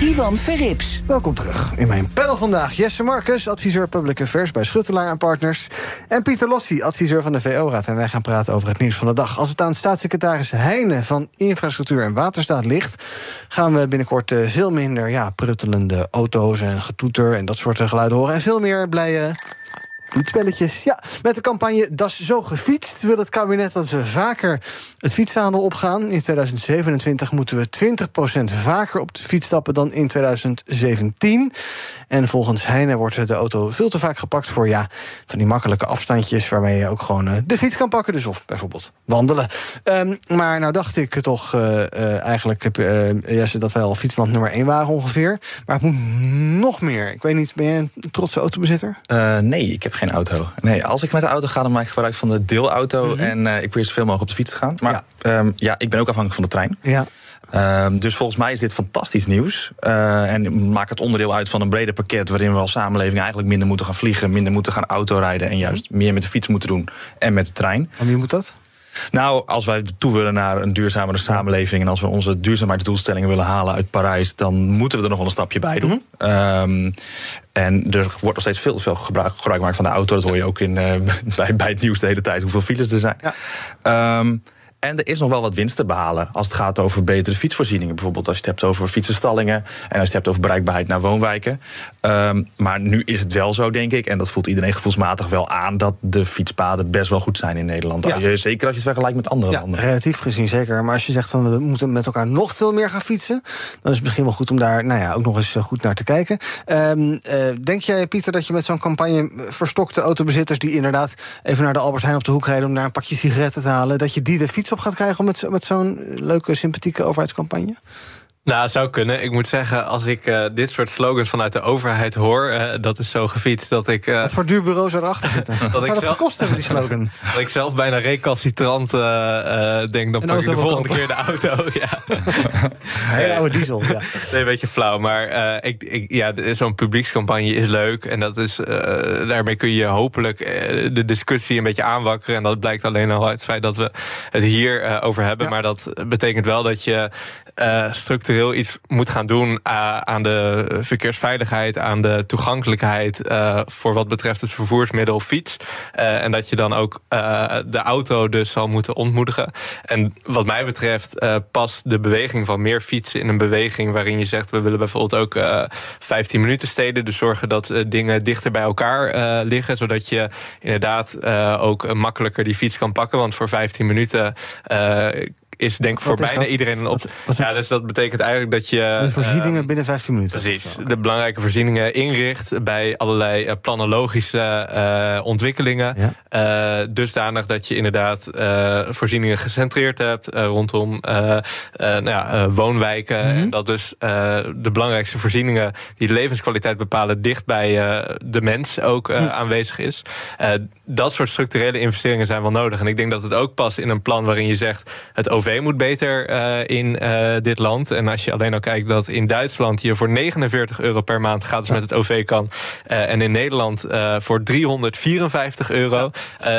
Speaker 2: Ivan Verrips.
Speaker 3: Welkom terug. In mijn panel vandaag Jesse Marcus, adviseur Public Affairs bij Schuttelaar en Partners. En Pieter Lossi, adviseur van de VO-raad. En wij gaan praten over het nieuws van de dag. Als het aan staatssecretaris Heijnen van Infrastructuur en Waterstaat ligt... gaan we binnenkort eh, veel minder ja, pruttelende auto's en getoeter... en dat soort geluiden horen. En veel meer blije fietsspelletjes. Ja, met de campagne Das Zo Gefietst wil het kabinet dat we vaker het fietsaandeel opgaan. In 2027 moeten we 20% vaker op de fiets stappen dan in 2017. En volgens Heine wordt de auto veel te vaak gepakt voor ja, van die makkelijke afstandjes waarmee je ook gewoon uh, de fiets kan pakken. Dus of bijvoorbeeld wandelen. Um, maar nou dacht ik toch uh, uh, eigenlijk, Jesse, dat wij al fietsland nummer 1 waren ongeveer. Maar het moet nog meer. Ik weet niet, ben je een trotse autobezitter?
Speaker 9: nee, ik heb geen auto. Nee, als ik met de auto ga, dan maak ik gebruik van de deelauto. Mm -hmm. En ik probeer zoveel mogelijk op de fiets te gaan. Maar ja, um, ja ik ben ook afhankelijk van de trein.
Speaker 3: Ja.
Speaker 9: Um, dus volgens mij is dit fantastisch nieuws. Uh, en maakt het onderdeel uit van een breder pakket waarin we als samenleving eigenlijk minder moeten gaan vliegen, minder moeten gaan autorijden en juist meer met de fiets moeten doen en met de trein.
Speaker 3: En wie moet dat?
Speaker 9: Nou, als wij toe willen naar een duurzamere samenleving en als we onze duurzaamheidsdoelstellingen willen halen uit Parijs, dan moeten we er nog wel een stapje bij doen. Mm -hmm. um, en er wordt nog steeds veel te veel gebruik, gebruik gemaakt van de auto. Dat hoor je ook in, uh, bij, bij het nieuws de hele tijd, hoeveel files er zijn. Ja. Um, en er is nog wel wat winst te behalen als het gaat over betere fietsvoorzieningen. Bijvoorbeeld als je het hebt over fietsenstallingen en als je het hebt over bereikbaarheid naar woonwijken. Um, maar nu is het wel zo, denk ik, en dat voelt iedereen gevoelsmatig wel aan, dat de fietspaden best wel goed zijn in Nederland. Ja. Je, zeker als je het vergelijkt met andere
Speaker 3: ja,
Speaker 9: landen.
Speaker 3: Relatief gezien zeker. Maar als je zegt van we moeten met elkaar nog veel meer gaan fietsen, dan is het misschien wel goed om daar nou ja, ook nog eens goed naar te kijken. Um, uh, denk jij, Pieter, dat je met zo'n campagne verstokte autobezitters die inderdaad even naar de Albert Heijn op de hoek rijden om daar een pakje sigaretten te halen, dat je die de fiets op gaat krijgen met, met zo'n leuke, sympathieke overheidscampagne?
Speaker 8: Nou, zou kunnen. Ik moet zeggen, als ik uh, dit soort slogans vanuit de overheid hoor, uh, dat is zo gefietst dat ik. Uh,
Speaker 3: Wat voor duur bureau zou erachter zitten? dat Wat zou dat gekost hebben, die slogan?
Speaker 8: dat ik zelf bijna recalcitrant denk, dan pak ik de volgende keer de auto. ja.
Speaker 3: Hele oude diesel. Ja.
Speaker 8: Nee, een beetje flauw. Maar ik, ik, ja, zo'n publiekscampagne is leuk. En dat is, daarmee kun je hopelijk de discussie een beetje aanwakkeren. En dat blijkt alleen al uit het feit dat we het hier over hebben. Ja. Maar dat betekent wel dat je uh, structureel iets moet gaan doen uh, aan de verkeersveiligheid, aan de toegankelijkheid uh, voor wat betreft het vervoersmiddel fiets. en dat je dan ook de auto dus zal moeten ontmoedigen. En wat mij betreft past de beweging van meer fietsen in een beweging waarin je zegt we willen bijvoorbeeld ook 15 minuten steden, dus zorgen dat dingen dichter bij elkaar liggen, zodat je inderdaad ook makkelijker die fiets kan pakken. Want voor 15 minuten is denk ik voor bijna iedereen een op. Wat, wat ja, dus dat betekent eigenlijk dat je.
Speaker 3: De voorzieningen uh, binnen 15 minuten.
Speaker 8: Precies. De belangrijke voorzieningen inricht bij allerlei uh, planologische uh, ontwikkelingen. Ja. dusdanig dat je inderdaad voorzieningen gecentreerd hebt rondom nou ja, woonwijken. Mm -hmm. En dat dus de belangrijkste voorzieningen die de levenskwaliteit bepalen, dicht bij de mens ook aanwezig is. Dat soort structurele investeringen zijn wel nodig. En ik denk dat het ook past in een plan waarin je zegt het OV moet beter uh, in uh, dit land. En als je alleen al kijkt dat in Duitsland je voor 49 euro per maand gratis met het OV kan. Uh, en in Nederland voor 354 euro.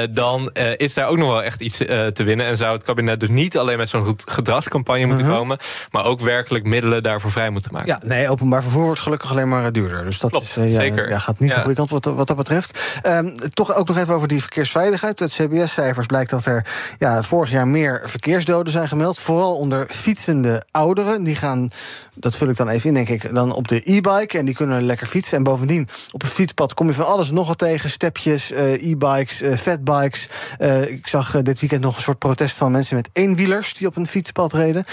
Speaker 8: dan is daar ook nog wel echt iets te winnen. En zou het kabinet dus niet alleen met zo'n gedragscampagne moeten -huh. komen. Maar ook werkelijk middelen daarvoor vrij moeten maken.
Speaker 3: Ja, nee, openbaar vervoer wordt gelukkig alleen maar duurder. Dus dat
Speaker 8: Klopt,
Speaker 3: is,
Speaker 8: ja, zeker.
Speaker 3: Ja, gaat niet de goede kant wat, wat dat betreft. Um, toch ook nog even over die verkeersveiligheid. Uit CBS-cijfers blijkt dat er ja, vorig jaar meer verkeersdoden zijn gemeld. Vooral onder fietsende ouderen. Die gaan, dat vul ik dan even in, denk ik, dan op de e-bike. En die kunnen lekker fietsen. En bovendien, op een fietspad kom je van alles nogal tegen. Stepjes, uh, e-bikes, uh, fatbikes. Uh, ik zag dit weekend nog een soort protest van mensen met eenwielers... die op een fietspad reden.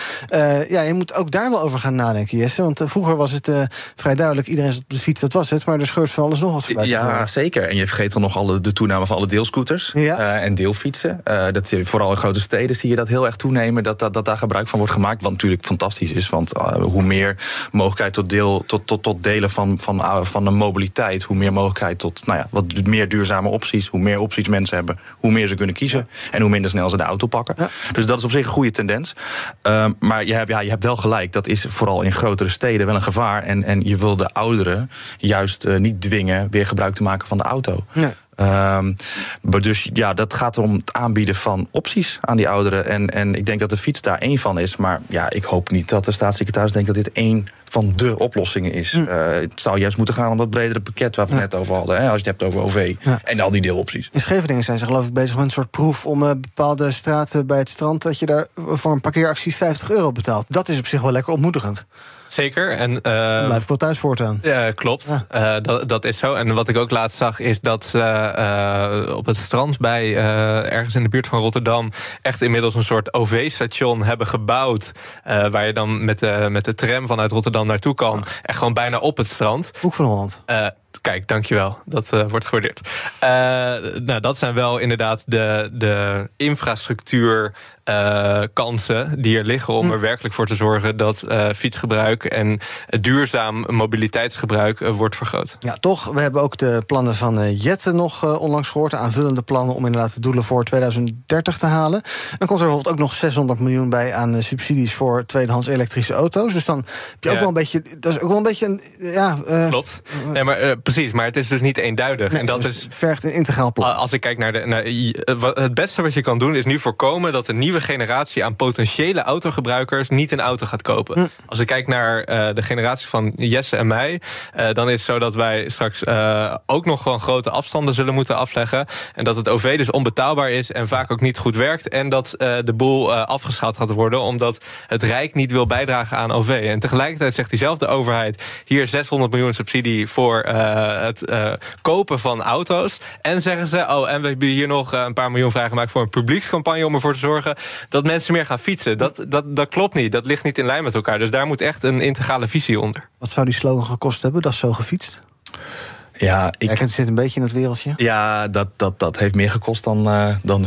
Speaker 3: ja, je moet ook daar wel over gaan nadenken, Jesse. Want vroeger was het vrij duidelijk... iedereen is op de fiets, dat was het. Maar er scheurt van alles nog wat voorbij.
Speaker 9: Ja, zeker. En je vergeet dan nog alle, de toename van alle deelscooters. Ja. en deelfietsen. dat, vooral in grote steden zie je dat heel erg toenemen... dat, dat, dat daar gebruik van wordt gemaakt. Wat natuurlijk fantastisch is. Want uh, hoe meer mogelijkheid tot, deel, tot, tot, tot delen van, van, van de mobiliteit, hoe meer mogelijkheid tot nou ja, wat meer duurzame opties. Hoe meer opties mensen hebben, hoe meer ze kunnen kiezen. Ja. En hoe minder snel ze de auto pakken. Ja. Dus dat is op zich een goede tendens. Uh, maar je hebt, ja, je hebt wel gelijk. Dat is vooral in grotere steden wel een gevaar. En, en je wil de ouderen juist niet dwingen weer gebruik te maken van de auto. Nee. Um, dus ja, dat gaat om het aanbieden van opties aan die ouderen. En, en ik denk dat de fiets daar één van is. Maar ja, ik hoop niet dat de staatssecretaris denkt dat dit één van de oplossingen is.
Speaker 3: Hm.
Speaker 9: Eh, het zou juist moeten gaan om dat bredere pakket waar we net over hadden. Hè, als je het hebt over OV en al die deelopties.
Speaker 3: In Scheveningen zijn ze geloof ik bezig met een soort proef... om eh, bepaalde straten bij het strand... dat je daar voor een parkeeractie 50 euro betaalt. Dat is op zich wel lekker ontmoedigend.
Speaker 8: Zeker. En, uh,
Speaker 3: Dan blijf ik wel thuis voortaan.
Speaker 8: Ja, klopt. Uh, dat, dat is zo. En wat ik ook laatst zag, is dat ze uh, op het strand bij ergens in de buurt van Rotterdam echt inmiddels een soort OV-station hebben gebouwd. waar je dan met de, met de tram vanuit Rotterdam naartoe kan. Echt gewoon bijna op het strand.
Speaker 3: Hoek van Holland.
Speaker 8: Kijk, dankjewel. Dat uh, wordt gewaardeerd. Uh, nou, dat zijn wel inderdaad de, de infrastructuur. Uh, kansen die er liggen om er werkelijk voor te zorgen dat fietsgebruik en duurzaam mobiliteitsgebruik wordt vergroot.
Speaker 3: Ja, toch. We hebben ook de plannen van Jette nog onlangs gehoord. De aanvullende plannen om inderdaad de doelen voor 2030 te halen. Dan komt er bijvoorbeeld ook nog 600 miljoen bij aan subsidies voor tweedehands elektrische auto's. Dus dan heb je ook
Speaker 8: Ja.
Speaker 3: wel een beetje. Dat is ook wel een beetje een. Ja,
Speaker 8: Klopt. Nee, maar, precies, maar het is dus niet eenduidig.
Speaker 3: Nee,
Speaker 8: en dat
Speaker 3: dus
Speaker 8: is,
Speaker 3: vergt een integraal plan.
Speaker 8: Als ik kijk naar de. Naar, eh, het beste wat je kan doen is nu voorkomen dat een nieuwe generatie aan potentiële autogebruikers niet een auto gaat kopen.
Speaker 3: Hm.
Speaker 8: Als ik kijk naar eh, de generatie van Jesse en mij, eh, dan is het zo dat wij straks eh, ook nog gewoon grote afstanden zullen moeten afleggen. En dat het OV dus onbetaalbaar is en vaak ook niet goed werkt. En dat de boel afgeschaald gaat worden, omdat het Rijk niet wil bijdragen aan OV. En tegelijkertijd zegt diezelfde overheid: hier 600 miljoen subsidie voor het kopen van auto's. En zeggen ze: oh, en we hebben hier nog een paar miljoen vrijgemaakt voor een publiekscampagne om ervoor te zorgen dat mensen meer gaan fietsen. Dat, dat, dat klopt niet. Dat ligt niet in lijn met elkaar. Dus daar moet echt een integrale visie onder.
Speaker 3: Wat zou die slogan gekost hebben? Dat is zo gefietst.
Speaker 9: Ja, ik...
Speaker 3: het zit een beetje in het wereldje.
Speaker 9: Ja, dat, dat, dat heeft meer gekost dan, eh, dan, dan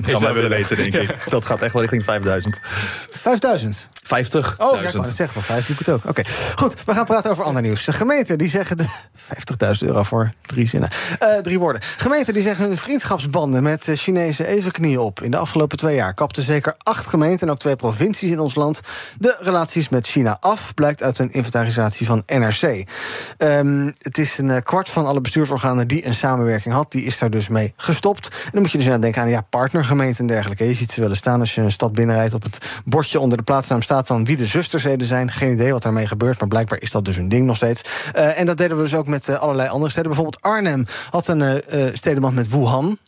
Speaker 9: wij willen
Speaker 3: willen.
Speaker 9: weten, denk ik. Dat gaat echt wel richting 5000.
Speaker 3: 5000?
Speaker 9: 50.
Speaker 3: Oh, ik het zeggen, van 5 doe ik het ook. Oké, goed, we gaan praten over ander nieuws. De gemeenten die zeggen de 50.000 euro voor drie zinnen. Eh, drie woorden. Gemeenten die zeggen hun vriendschapsbanden met Chinese evenknieën op. In de afgelopen twee jaar kapten zeker acht gemeenten en ook twee provincies in ons land de relaties met China af. Blijkt uit een inventarisatie van NRC. Ehm, het is een eh, kwart van alle bestuursorganen die een samenwerking had, die is daar dus mee gestopt. En dan moet je dus aan denken aan ja, partnergemeenten en dergelijke. Je ziet ze willen staan als je een stad binnenrijdt op het bordje onder de plaatsnaam staat dan wie de zustersteden zijn. Geen idee wat daarmee gebeurt, maar blijkbaar is dat dus een ding nog steeds. Eh, en dat deden we dus ook met eh, allerlei andere steden. Bijvoorbeeld Arnhem had een eh, stedenband met Wuhan.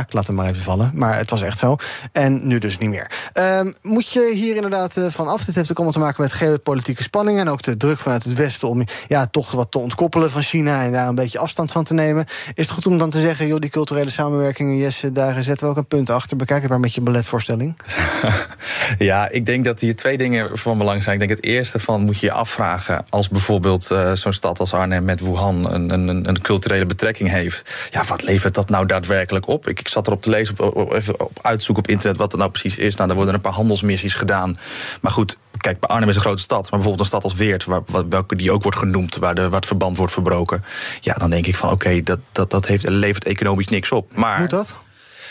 Speaker 3: Ik laat hem maar even vallen. Maar het was echt zo. En nu dus niet meer. Ehm, moet je hier inderdaad eh, van af? Dit heeft ook allemaal te maken met geopolitieke spanningen. En ook de druk vanuit het Westen om ja, toch wat te ontkoppelen van China. En daar een beetje afstand van te nemen. Is het goed om dan te zeggen, joh, die culturele samenwerkingen, Jesse, daar zetten we ook een punt achter. Bekijk het maar met je balletvoorstelling.
Speaker 9: Ja, ik denk dat hier twee dingen van belang zijn. Ik denk het eerste van moet je je afvragen... als bijvoorbeeld eh, zo'n stad als Arnhem met Wuhan een, een, een culturele betrekking heeft... ja, wat levert dat nou daadwerkelijk op? Ik, ik zat erop te lezen, op, op, even op uitzoeken op internet... wat het nou precies is. Nou, er worden een paar handelsmissies gedaan. Maar goed, kijk, Arnhem is een grote stad... maar bijvoorbeeld een stad als Weert, waar, waar- welke die ook wordt genoemd... waar, de, waar het verband wordt verbroken... ja, dan denk ik van oké, dat, dat, dat heeft, levert economisch niks op. Maar,
Speaker 3: Moet dat?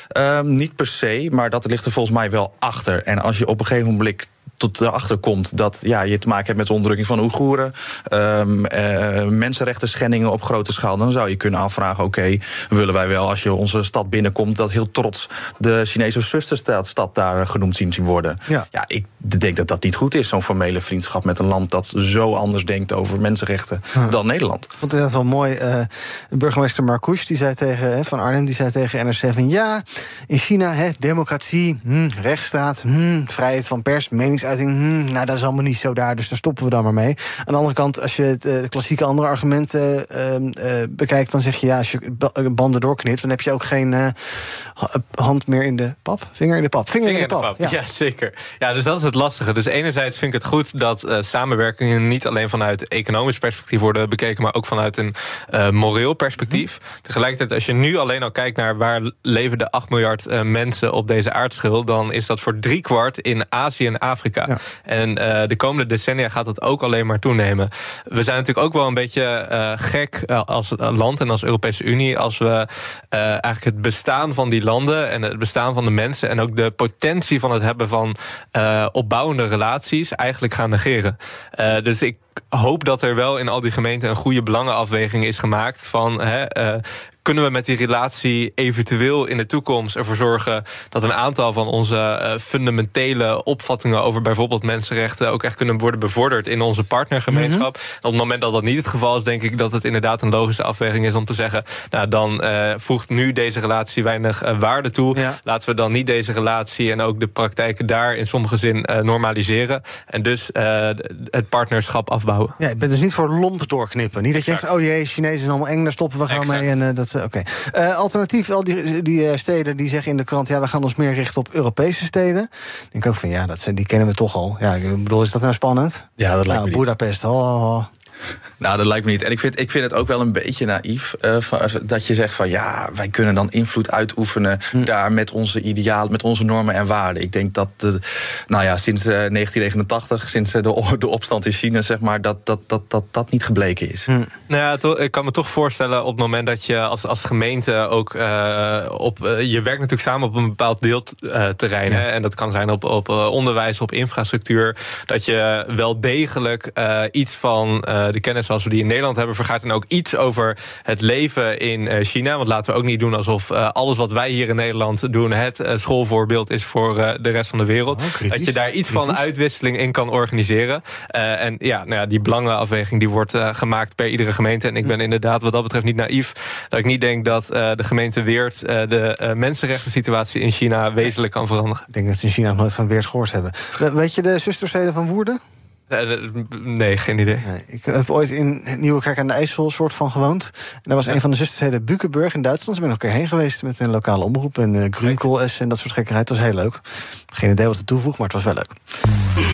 Speaker 9: Ehm, niet per se, maar dat ligt er volgens mij wel achter. En als je op een gegeven moment tot erachter komt dat ja, je te maken hebt met de onderdrukking van Oeigoeren, ehm, eh, mensenrechten schendingen op grote schaal, dan zou je kunnen afvragen: oké, willen wij wel als je onze stad binnenkomt dat heel trots de Chinese zusterstad stad daar genoemd zien, zien worden?
Speaker 3: Ja.
Speaker 9: ja, ik denk dat dat niet goed is, zo'n formele vriendschap met een land dat zo anders denkt over mensenrechten dan Nederland.
Speaker 3: Ik vond het wel mooi. eh, burgemeester Marcouch die zei tegen, hè, van Arnhem die zei tegen NRC van ja, in China, hè, democratie, hm, rechtsstaat, hm, vrijheid van pers, meningsuiting, hm, nou dat is allemaal niet zo daar, dus daar stoppen we dan maar mee. Aan de andere kant, als je het eh, klassieke andere argument eh, ehm, eh, bekijkt, dan zeg je ja, als je eh, banden doorknipt, dan heb je ook geen ha- hand meer in de pap, vinger in de pap, vinger, in de pap.
Speaker 8: Ja. zeker. Ja, dus dat is het lastige. Dus enerzijds vind ik het goed dat samenwerkingen niet alleen vanuit economisch perspectief worden bekeken, maar ook vanuit een moreel perspectief. Tegelijkertijd, als je nu alleen al kijkt naar waar leven de 8 miljard mensen op deze aardschil, dan is dat voor driekwart in Azië en Afrika. En eh, de komende decennia gaat dat ook alleen maar toenemen. We zijn natuurlijk ook wel een beetje eh, gek eh, als land en als Europese Unie als we eigenlijk het bestaan van die landen en het bestaan van de mensen en ook de potentie van het hebben van opbouwende relaties eigenlijk gaan negeren. Dus ik hoop dat er wel in al die gemeenten een goede belangenafweging is gemaakt van. Hè, kunnen we met die relatie eventueel in de toekomst ervoor zorgen dat een aantal van onze uh, fundamentele opvattingen over bijvoorbeeld mensenrechten ook echt kunnen worden bevorderd in onze partnergemeenschap. Mhm. Op het moment dat dat niet het geval is, denk ik dat het inderdaad een logische afweging is om te zeggen: Nou, dan uh, voegt nu deze relatie weinig uh, waarde toe. Laten we dan niet deze relatie en ook de praktijken daar in sommige zin normaliseren. En dus het partnerschap afbouwen.
Speaker 3: Ja, ik ben dus niet voor lomp doorknippen. Niet dat je denkt: oh jee, Chinezen zijn allemaal eng, daar stoppen we gaan mee. En, dat, oké. alternatief, al die, die steden die zeggen in de krant: ja, we gaan ons meer richten op Europese steden. Ik denk ook van ja, dat zijn, die kennen we toch al. Ja, ik bedoel, is dat nou spannend?
Speaker 9: Ja, dat lijkt
Speaker 3: nou,
Speaker 9: me
Speaker 3: Budapest, oh.
Speaker 9: Nou, dat lijkt me niet. En ik vind, ik vind het ook wel een beetje naïef uh, dat je zegt van ja, wij kunnen dan invloed uitoefenen hm. daar met onze idealen, met onze normen en waarden. Ik denk dat, de, nou ja, sinds 1989, eh, sinds de, de opstand in China, zeg maar, dat dat, dat, dat, dat niet gebleken is. Hm.
Speaker 8: Nou ja, to, ik kan me toch voorstellen op het moment dat je als, als gemeente ook uh, op. je werkt natuurlijk samen op een bepaald deelterrein. Ja. En dat kan zijn op, op onderwijs, op infrastructuur. Dat je wel degelijk iets van de kennis zoals we die in Nederland hebben vergaat. En ook iets over het leven in eh, China. Want laten we ook niet doen alsof eh, alles wat wij hier in Nederland doen... het eh, schoolvoorbeeld is voor de rest van de wereld. Oh, dat je daar iets van uitwisseling in kan organiseren. en ja, nou ja, die belangenafweging die wordt gemaakt per iedere gemeente. En ik ben inderdaad wat dat betreft niet naïef. Dat ik niet denk dat de gemeente Weert de mensenrechten situatie in China wezenlijk kan veranderen.
Speaker 3: Ik denk dat ze in China nog nooit van Weert gehoord hebben. Weet je de zustersteden van Woerden?
Speaker 8: Nee, geen idee.
Speaker 3: Nee, ik heb ooit in Nieuwekerk aan de IJssel soort van gewoond. En daar was een van de zustersteden Bukenburg in Duitsland. Ze ben nog een keer heen geweest met een lokale omroep. En uh, en dat soort gekkerheid. Het was heel leuk. Geen idee wat het toevoegt, maar het was wel leuk.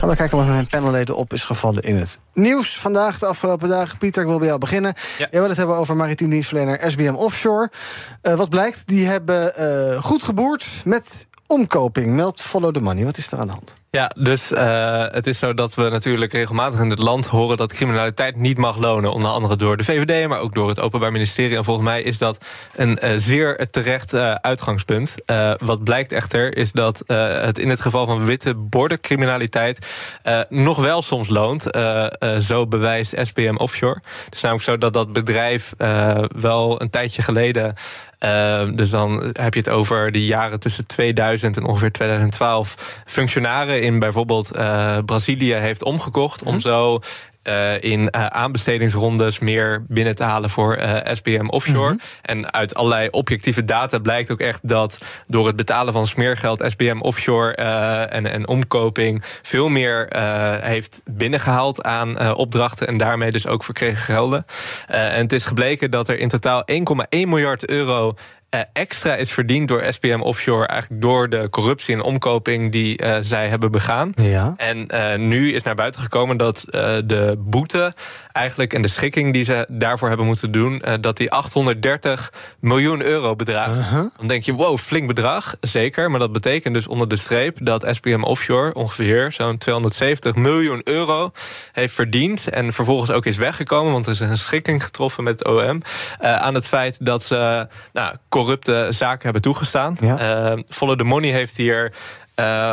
Speaker 3: Gaan we kijken wat mijn panelleden op is gevallen in het nieuws vandaag, de afgelopen dagen. Pieter, ik wil bij jou beginnen. Ja. Jij wil het hebben over maritiem dienstverlener SBM Offshore. Uh, wat blijkt, die hebben uh, goed geboerd met omkoping. Meld follow the money. Wat is er aan de hand?
Speaker 8: Ja, dus uh, het is zo dat we natuurlijk regelmatig in het land horen dat criminaliteit niet mag lonen. Onder andere door de VVD, maar ook door het Openbaar Ministerie. En volgens mij is dat een uh, zeer terecht uh, uitgangspunt. wat blijkt echter is dat het in het geval van witte bordencriminaliteit nog wel soms loont. zo bewijst SPM Offshore. Het is namelijk zo dat dat bedrijf wel een tijdje geleden uh, dus dan heb je het over de jaren tussen 2000 en ongeveer 2012. Functionaren in bijvoorbeeld uh, Brazilië heeft omgekocht om mhm. zo uh, in uh, aanbestedingsrondes meer binnen te halen voor uh, SBM Offshore. Mhm. En uit allerlei objectieve data blijkt ook echt dat door het betalen van smeergeld SBM Offshore en, en omkoping veel meer heeft binnengehaald aan opdrachten en daarmee dus ook verkregen gelden. en het is gebleken dat er in totaal 1,1 miljard euro extra is verdiend door SPM Offshore... eigenlijk door de corruptie en omkoping die uh, zij hebben begaan. Ja. En uh, nu is naar buiten gekomen dat de boete eigenlijk... en de schikking die ze daarvoor hebben moeten doen... dat die 830 miljoen euro bedraagt. -huh. Dan denk je, wow, flink bedrag, zeker. Maar dat betekent dus onder de streep dat SPM Offshore... ongeveer zo'n 270 miljoen euro heeft verdiend... en vervolgens ook is weggekomen... want er is een schikking getroffen met het OM... aan het feit dat ze... Nou, corrupte zaken hebben toegestaan. Ja. Follow the Money heeft hier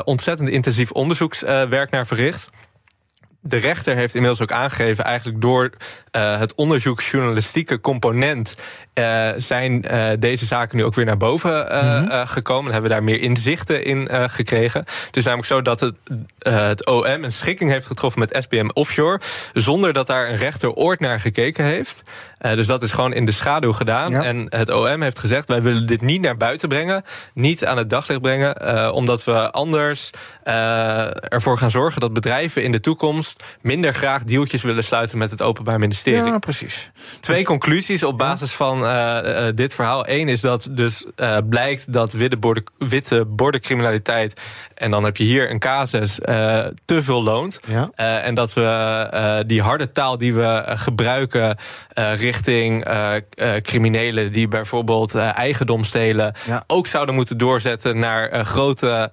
Speaker 8: ontzettend intensief onderzoekswerk naar verricht. De rechter heeft inmiddels ook aangegeven, eigenlijk door uh, het onderzoeksjournalistieke component uh, zijn uh, deze zaken nu ook weer naar boven mm -hmm. gekomen. En hebben we daar meer inzichten in gekregen. Het is namelijk zo dat het, het OM een schikking heeft getroffen met SBM Offshore. Zonder dat daar een rechter ooit naar gekeken heeft. dus dat is gewoon in de schaduw gedaan. Ja. En het OM heeft gezegd: wij willen dit niet naar buiten brengen. Niet aan het daglicht brengen. omdat we anders ervoor gaan zorgen dat bedrijven in de toekomst minder graag deeltjes willen sluiten met het Openbaar Ministerie.
Speaker 3: Ja, precies.
Speaker 8: Twee dus, conclusies op basis van uh, uh, dit verhaal. Eén is dat dus uh, blijkt dat witte, borden, witte bordencriminaliteit... en dan heb je hier een casus, te veel loont. Ja. en dat we die harde taal die we gebruiken richting criminelen... die bijvoorbeeld eigendom stelen... Ja. ook zouden moeten doorzetten naar grote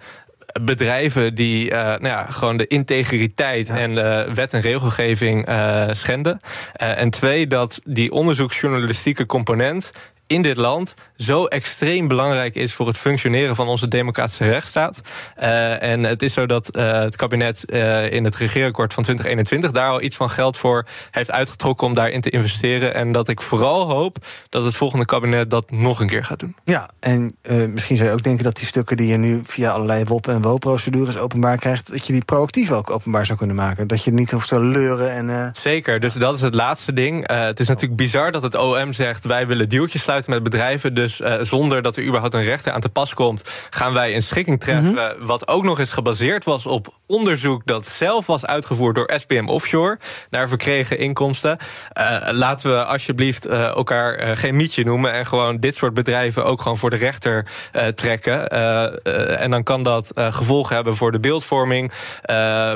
Speaker 8: bedrijven die uh, nou ja, gewoon de integriteit en de wet en regelgeving uh, schenden. Uh, en twee, dat die onderzoeksjournalistieke component in dit land zo extreem belangrijk is voor het functioneren van onze democratische rechtsstaat. Uh, en het is zo dat uh, het kabinet uh, in het regeerakkoord van 2021 daar al iets van geld voor heeft uitgetrokken om daarin te investeren. En dat ik vooral hoop dat het volgende kabinet dat nog een keer gaat doen.
Speaker 3: Ja, en misschien zou je ook denken dat die stukken die je nu via allerlei WOP- en WO-procedures openbaar krijgt, dat je die proactief ook openbaar zou kunnen maken. Dat je niet hoeft te leuren. En,
Speaker 8: Zeker, dus dat is het laatste ding. het is natuurlijk bizar dat het OM zegt wij willen deeltjes sluiten met bedrijven. Dus uh, zonder dat er überhaupt een rechter aan te pas komt, gaan wij een schikking treffen. Mm -hmm. Wat ook nog eens gebaseerd was op onderzoek dat zelf was uitgevoerd door SPM Offshore naar verkregen inkomsten. Uh, laten we alsjeblieft uh, elkaar geen mietje noemen en gewoon dit soort bedrijven ook gewoon voor de rechter trekken. en dan kan dat gevolgen hebben voor de beeldvorming,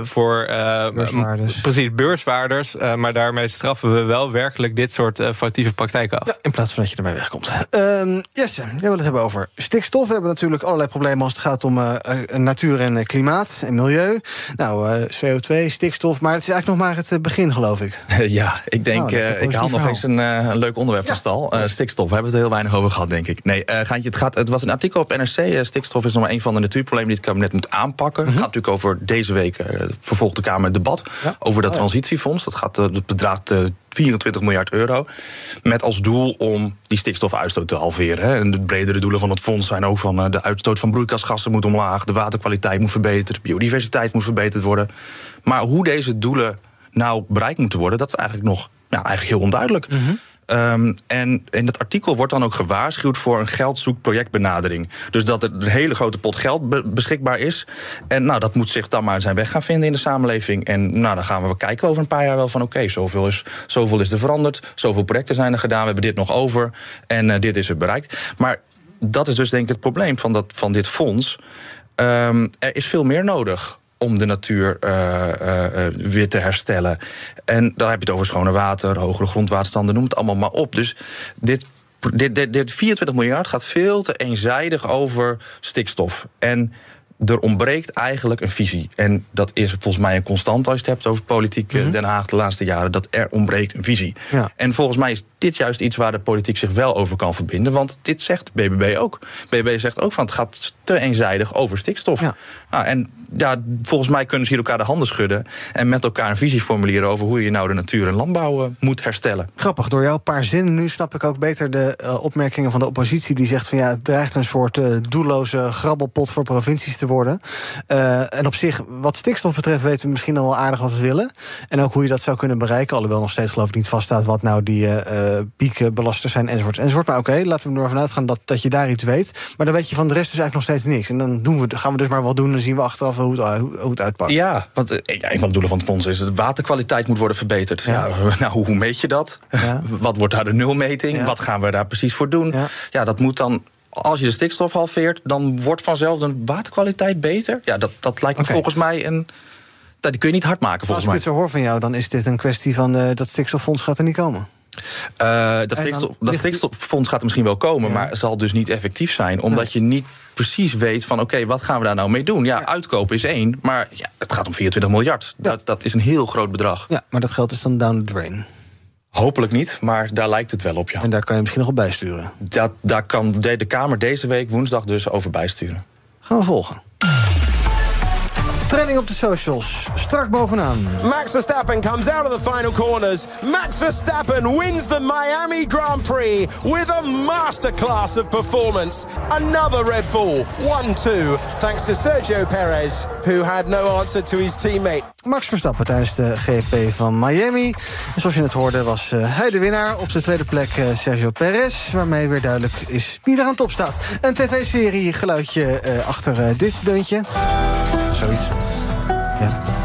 Speaker 8: voor
Speaker 3: beurswaarders.
Speaker 8: precies beurswaarders. maar daarmee straffen we wel werkelijk dit soort foutieve praktijken af.
Speaker 3: Ja, in plaats van dat je ermee wegkomt. Uh, Jesse, jij wil het hebben over stikstof. We hebben natuurlijk allerlei problemen als het gaat om uh, natuur en klimaat en milieu. Nou, uh, CO2, stikstof, maar het is eigenlijk nog maar het begin, geloof ik.
Speaker 9: ja, ik denk, nou, ik haal nog eens een, een, leuk onderwerp ja. van stal. stikstof, we hebben het er heel weinig over gehad, denk ik. Nee, Gaantje, het, gaat, het was een artikel op NRC. stikstof is nog maar een van de natuurproblemen die het kabinet moet aanpakken. Het -hmm. gaat natuurlijk over deze week, vervolgt de Kamer het debat... Ja? over dat oh, transitiefonds. Dat gaat, het bedraagt 24 miljard euro. Met als doel om die stikstofuitstoot te halveren. En de bredere doelen van het fonds zijn ook van uh, de uitstoot van broeikasgassen moet omlaag, de waterkwaliteit moet verbeteren, biodiversiteit moet verbeterd worden. Maar hoe deze doelen nou bereikt moeten worden, dat is eigenlijk nog nou, eigenlijk heel onduidelijk. -hmm. Um, en in het artikel wordt dan ook gewaarschuwd voor een geldzoekprojectbenadering. Dus dat er een hele grote pot geld be beschikbaar is. En nou, dat moet zich dan maar zijn weg gaan vinden in de samenleving. En nou, dan gaan we kijken over een paar jaar wel van... oké, zoveel, is, zoveel is er veranderd, zoveel projecten zijn er gedaan... we hebben dit nog over en uh, dit is er bereikt. Maar dat is dus denk ik het probleem van, dat, van dit fonds. Um, er is veel meer nodig om de natuur uh, uh, weer te herstellen. En dan heb je het over schone water, hogere grondwaterstanden, noem het allemaal maar op. Dus dit, dit, dit, dit 24 miljard gaat veel te eenzijdig over stikstof. En er ontbreekt eigenlijk een visie. En dat is volgens mij een constant als je het hebt over politiek mm -hmm. Den Haag de laatste jaren. Dat er ontbreekt een visie. Ja. En volgens mij is dit juist iets waar de politiek zich wel over kan verbinden. Want dit zegt BBB ook. BBB zegt ook van het gaat te eenzijdig over stikstof. Ja. Nou, en ja, volgens mij kunnen ze hier elkaar de handen schudden. En met elkaar een visie formuleren over hoe je nou de natuur en landbouw uh, moet herstellen.
Speaker 3: Grappig, door jouw paar zinnen nu snap ik ook beter de uh, opmerkingen van de oppositie. Die zegt van ja, het dreigt een soort uh, doelloze grabbelpot voor provincies te worden. en op zich, wat stikstof betreft, weten we misschien al wel aardig wat we willen. En ook hoe je dat zou kunnen bereiken. Alhoewel nog steeds geloof ik niet vaststaat wat nou die piekbelasters zijn enzovoort enzovoort. Maar oké, laten we er maar vanuit gaan dat, dat je daar iets weet. Maar dan weet je van de rest dus eigenlijk nog steeds niks. En dan doen we, gaan we dus maar wat doen en zien we achteraf hoe het, hoe het uitpakt.
Speaker 9: Ja, want ja, een van de doelen van het fonds is dat de waterkwaliteit moet worden verbeterd. Ja. ja nou, hoe meet je dat? Ja. Wat wordt daar de nulmeting? Ja. Wat gaan we daar precies voor doen? Ja, dat moet dan als je de stikstof halveert, dan wordt vanzelf de waterkwaliteit beter. Ja, dat, dat lijkt me okay. volgens mij een. Dat die kun je niet hard maken, volgens
Speaker 3: mij. Als ik dit zo hoor van jou, dan is dit een kwestie van uh, dat stikstoffonds gaat er niet komen.
Speaker 9: Uh, dat, stikstof, dat stikstoffonds gaat er misschien wel komen, ja. maar zal dus niet effectief zijn, omdat je niet precies weet van oké, okay, wat gaan we daar nou mee doen? Ja, ja. uitkopen is één, maar ja, het gaat om 24 miljard. Ja. Dat, dat is een heel groot bedrag.
Speaker 3: Ja, maar dat geld is dan down the drain.
Speaker 9: Hopelijk niet, maar daar lijkt het wel op, ja.
Speaker 3: En daar kan je misschien nog op bijsturen?
Speaker 9: Dat, daar kan de, de Kamer deze week, woensdag dus, over bijsturen.
Speaker 3: Gaan we volgen. Trending op de socials. Strak bovenaan.
Speaker 16: Max Verstappen comes out of the final corners. Max Verstappen wins the Miami Grand Prix with a masterclass of performance. Another Red Bull 1-2 thanks to Sergio Perez who had no answer to his teammate.
Speaker 3: Max Verstappen tijdens de GP van Miami. En zoals je het hoorde was uh, hij de winnaar. Op de tweede plek uh, Sergio Perez. Waarmee weer duidelijk is wie er aan top staat. Een tv-serie geluidje uh, achter dit deuntje. Zoiets. Ja.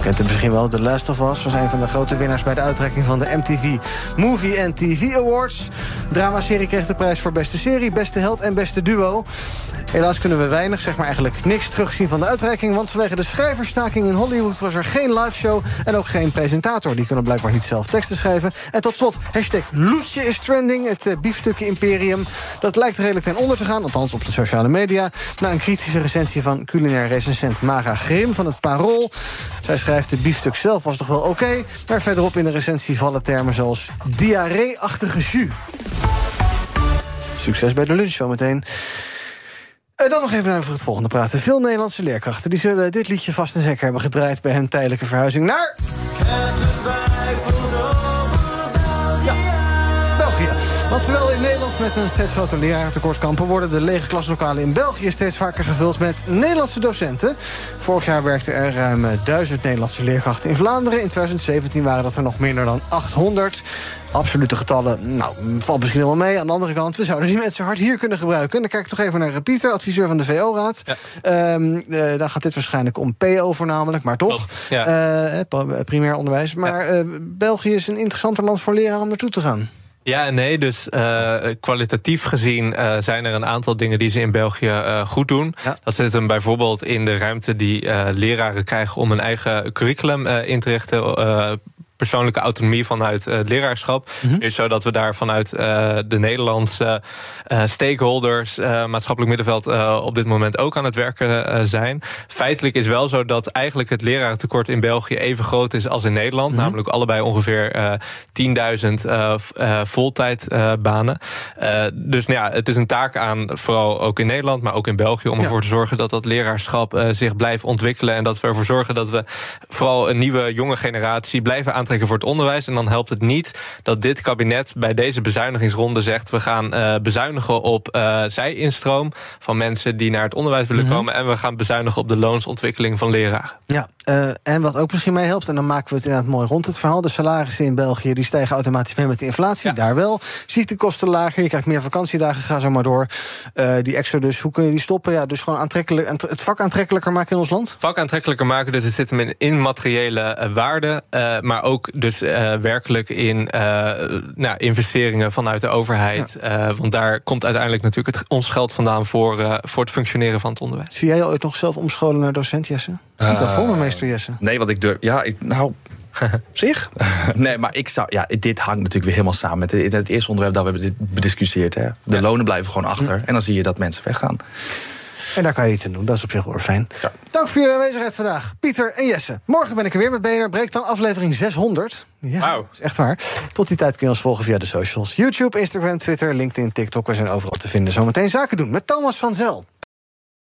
Speaker 3: Kent hem misschien wel, The Last of Us... was een van de grote winnaars bij de uitreiking van de MTV Movie and TV Awards. Drama-serie kreeg de prijs voor beste serie, beste held en beste duo. Helaas kunnen we weinig, zeg maar eigenlijk niks terugzien van de uitreiking... want vanwege de schrijversstaking in Hollywood was er geen liveshow... en ook geen presentator. Die kunnen blijkbaar niet zelf teksten schrijven. En tot slot, hashtag Loetje is trending, het uh, biefstukken imperium. Dat lijkt redelijk ten onder te gaan, althans op de sociale media... na een kritische recensie van culinair recensent Mara Grim van het Parool. Zij schrijft, de biefstuk zelf was toch wel oké... maar verderop in de recensie vallen termen zoals diarree-achtige jus. Succes bij de lunch zometeen. En dan nog even over het volgende praten. Veel Nederlandse leerkrachten die zullen dit liedje vast en zeker hebben gedraaid... bij hun tijdelijke verhuizing naar... Want terwijl in Nederland met een steeds groter lerarentekort kampen... worden de lege klaslokalen in België steeds vaker gevuld met Nederlandse docenten. Vorig jaar werkten er ruim duizend Nederlandse leerkrachten in Vlaanderen. In 2017 waren dat er nog minder dan 800 absolute getallen, nou, valt misschien wel mee. Aan de andere kant, we zouden die mensen hard hier kunnen gebruiken. En dan kijk ik toch even naar Pieter, adviseur van de VO-raad. Ja. Um, uh, dan gaat dit waarschijnlijk om PO voornamelijk, maar toch. Ja. Uh, primair onderwijs. Maar ja. uh, België is een interessanter land voor leraren om naartoe te gaan.
Speaker 8: Ja en nee, dus uh, kwalitatief gezien uh, zijn er een aantal dingen die ze in België uh, goed doen. Ja. Dat zit hem bijvoorbeeld in de ruimte die leraren krijgen om een eigen curriculum in te richten persoonlijke autonomie vanuit het leraarschap. Mm -hmm. Dus zodat we daar vanuit uh, de Nederlandse uh, stakeholders, maatschappelijk middenveld, op dit moment ook aan het werken zijn. Feitelijk is wel zo dat eigenlijk het lerarentekort in België even groot is als in Nederland. Mm -hmm. Namelijk allebei ongeveer 10.000 voltijdbanen. dus nou ja, het is een taak aan, vooral ook in Nederland, maar ook in België, om ja. ervoor te zorgen dat dat leraarschap zich blijft ontwikkelen. En dat we ervoor zorgen dat we vooral een nieuwe jonge generatie blijven aantrekken voor het onderwijs. En dan helpt het niet dat dit kabinet bij deze bezuinigingsronde zegt... we gaan uh, bezuinigen op uh, zij-instroom van mensen die naar het onderwijs willen mm -hmm. komen... en we gaan bezuinigen op de loonsontwikkeling van leraren.
Speaker 3: Ja, uh, en wat ook misschien meehelpt, en dan maken we het inderdaad mooi rond het verhaal... de salarissen in België die stijgen automatisch mee met de inflatie, ja. daar wel. Ziektekosten lager, je krijgt meer vakantiedagen, ga zo maar door. die exodus, hoe kun je die stoppen? Ja, dus gewoon aantrekkelijk, het vak aantrekkelijker maken in ons land?
Speaker 8: Vak aantrekkelijker maken, dus het zit hem in immateriële waarde... maar ook dus uh, werkelijk in uh, nou, investeringen vanuit de overheid. Ja. Uh, want daar komt uiteindelijk natuurlijk het, ons geld vandaan voor, voor het functioneren van het onderwijs.
Speaker 3: Zie jij ooit nog zelf omscholen naar docent, Jesse? Niet me, meester Jesse?
Speaker 9: Nee, want ik durf. Ja, ik, nou. Op zich? nee, maar ik zou. Ja, dit hangt natuurlijk weer helemaal samen met het, het eerste onderwerp dat we hebben bediscussieerd. Hè. De ja. lonen blijven gewoon achter. Hm. En dan zie je dat mensen weggaan.
Speaker 3: En daar kan je iets aan doen. Dat is op zich wel fijn. Ja. Dank voor jullie aanwezigheid vandaag. Pieter en Jesse. Morgen ben ik er weer met BNR. Breekt dan aflevering 600. Ja, wow. is echt waar. Tot die tijd kun je ons volgen via de socials. YouTube, Instagram, Twitter, LinkedIn, TikTok. We zijn overal te vinden. Zometeen zaken doen met Thomas van Zel.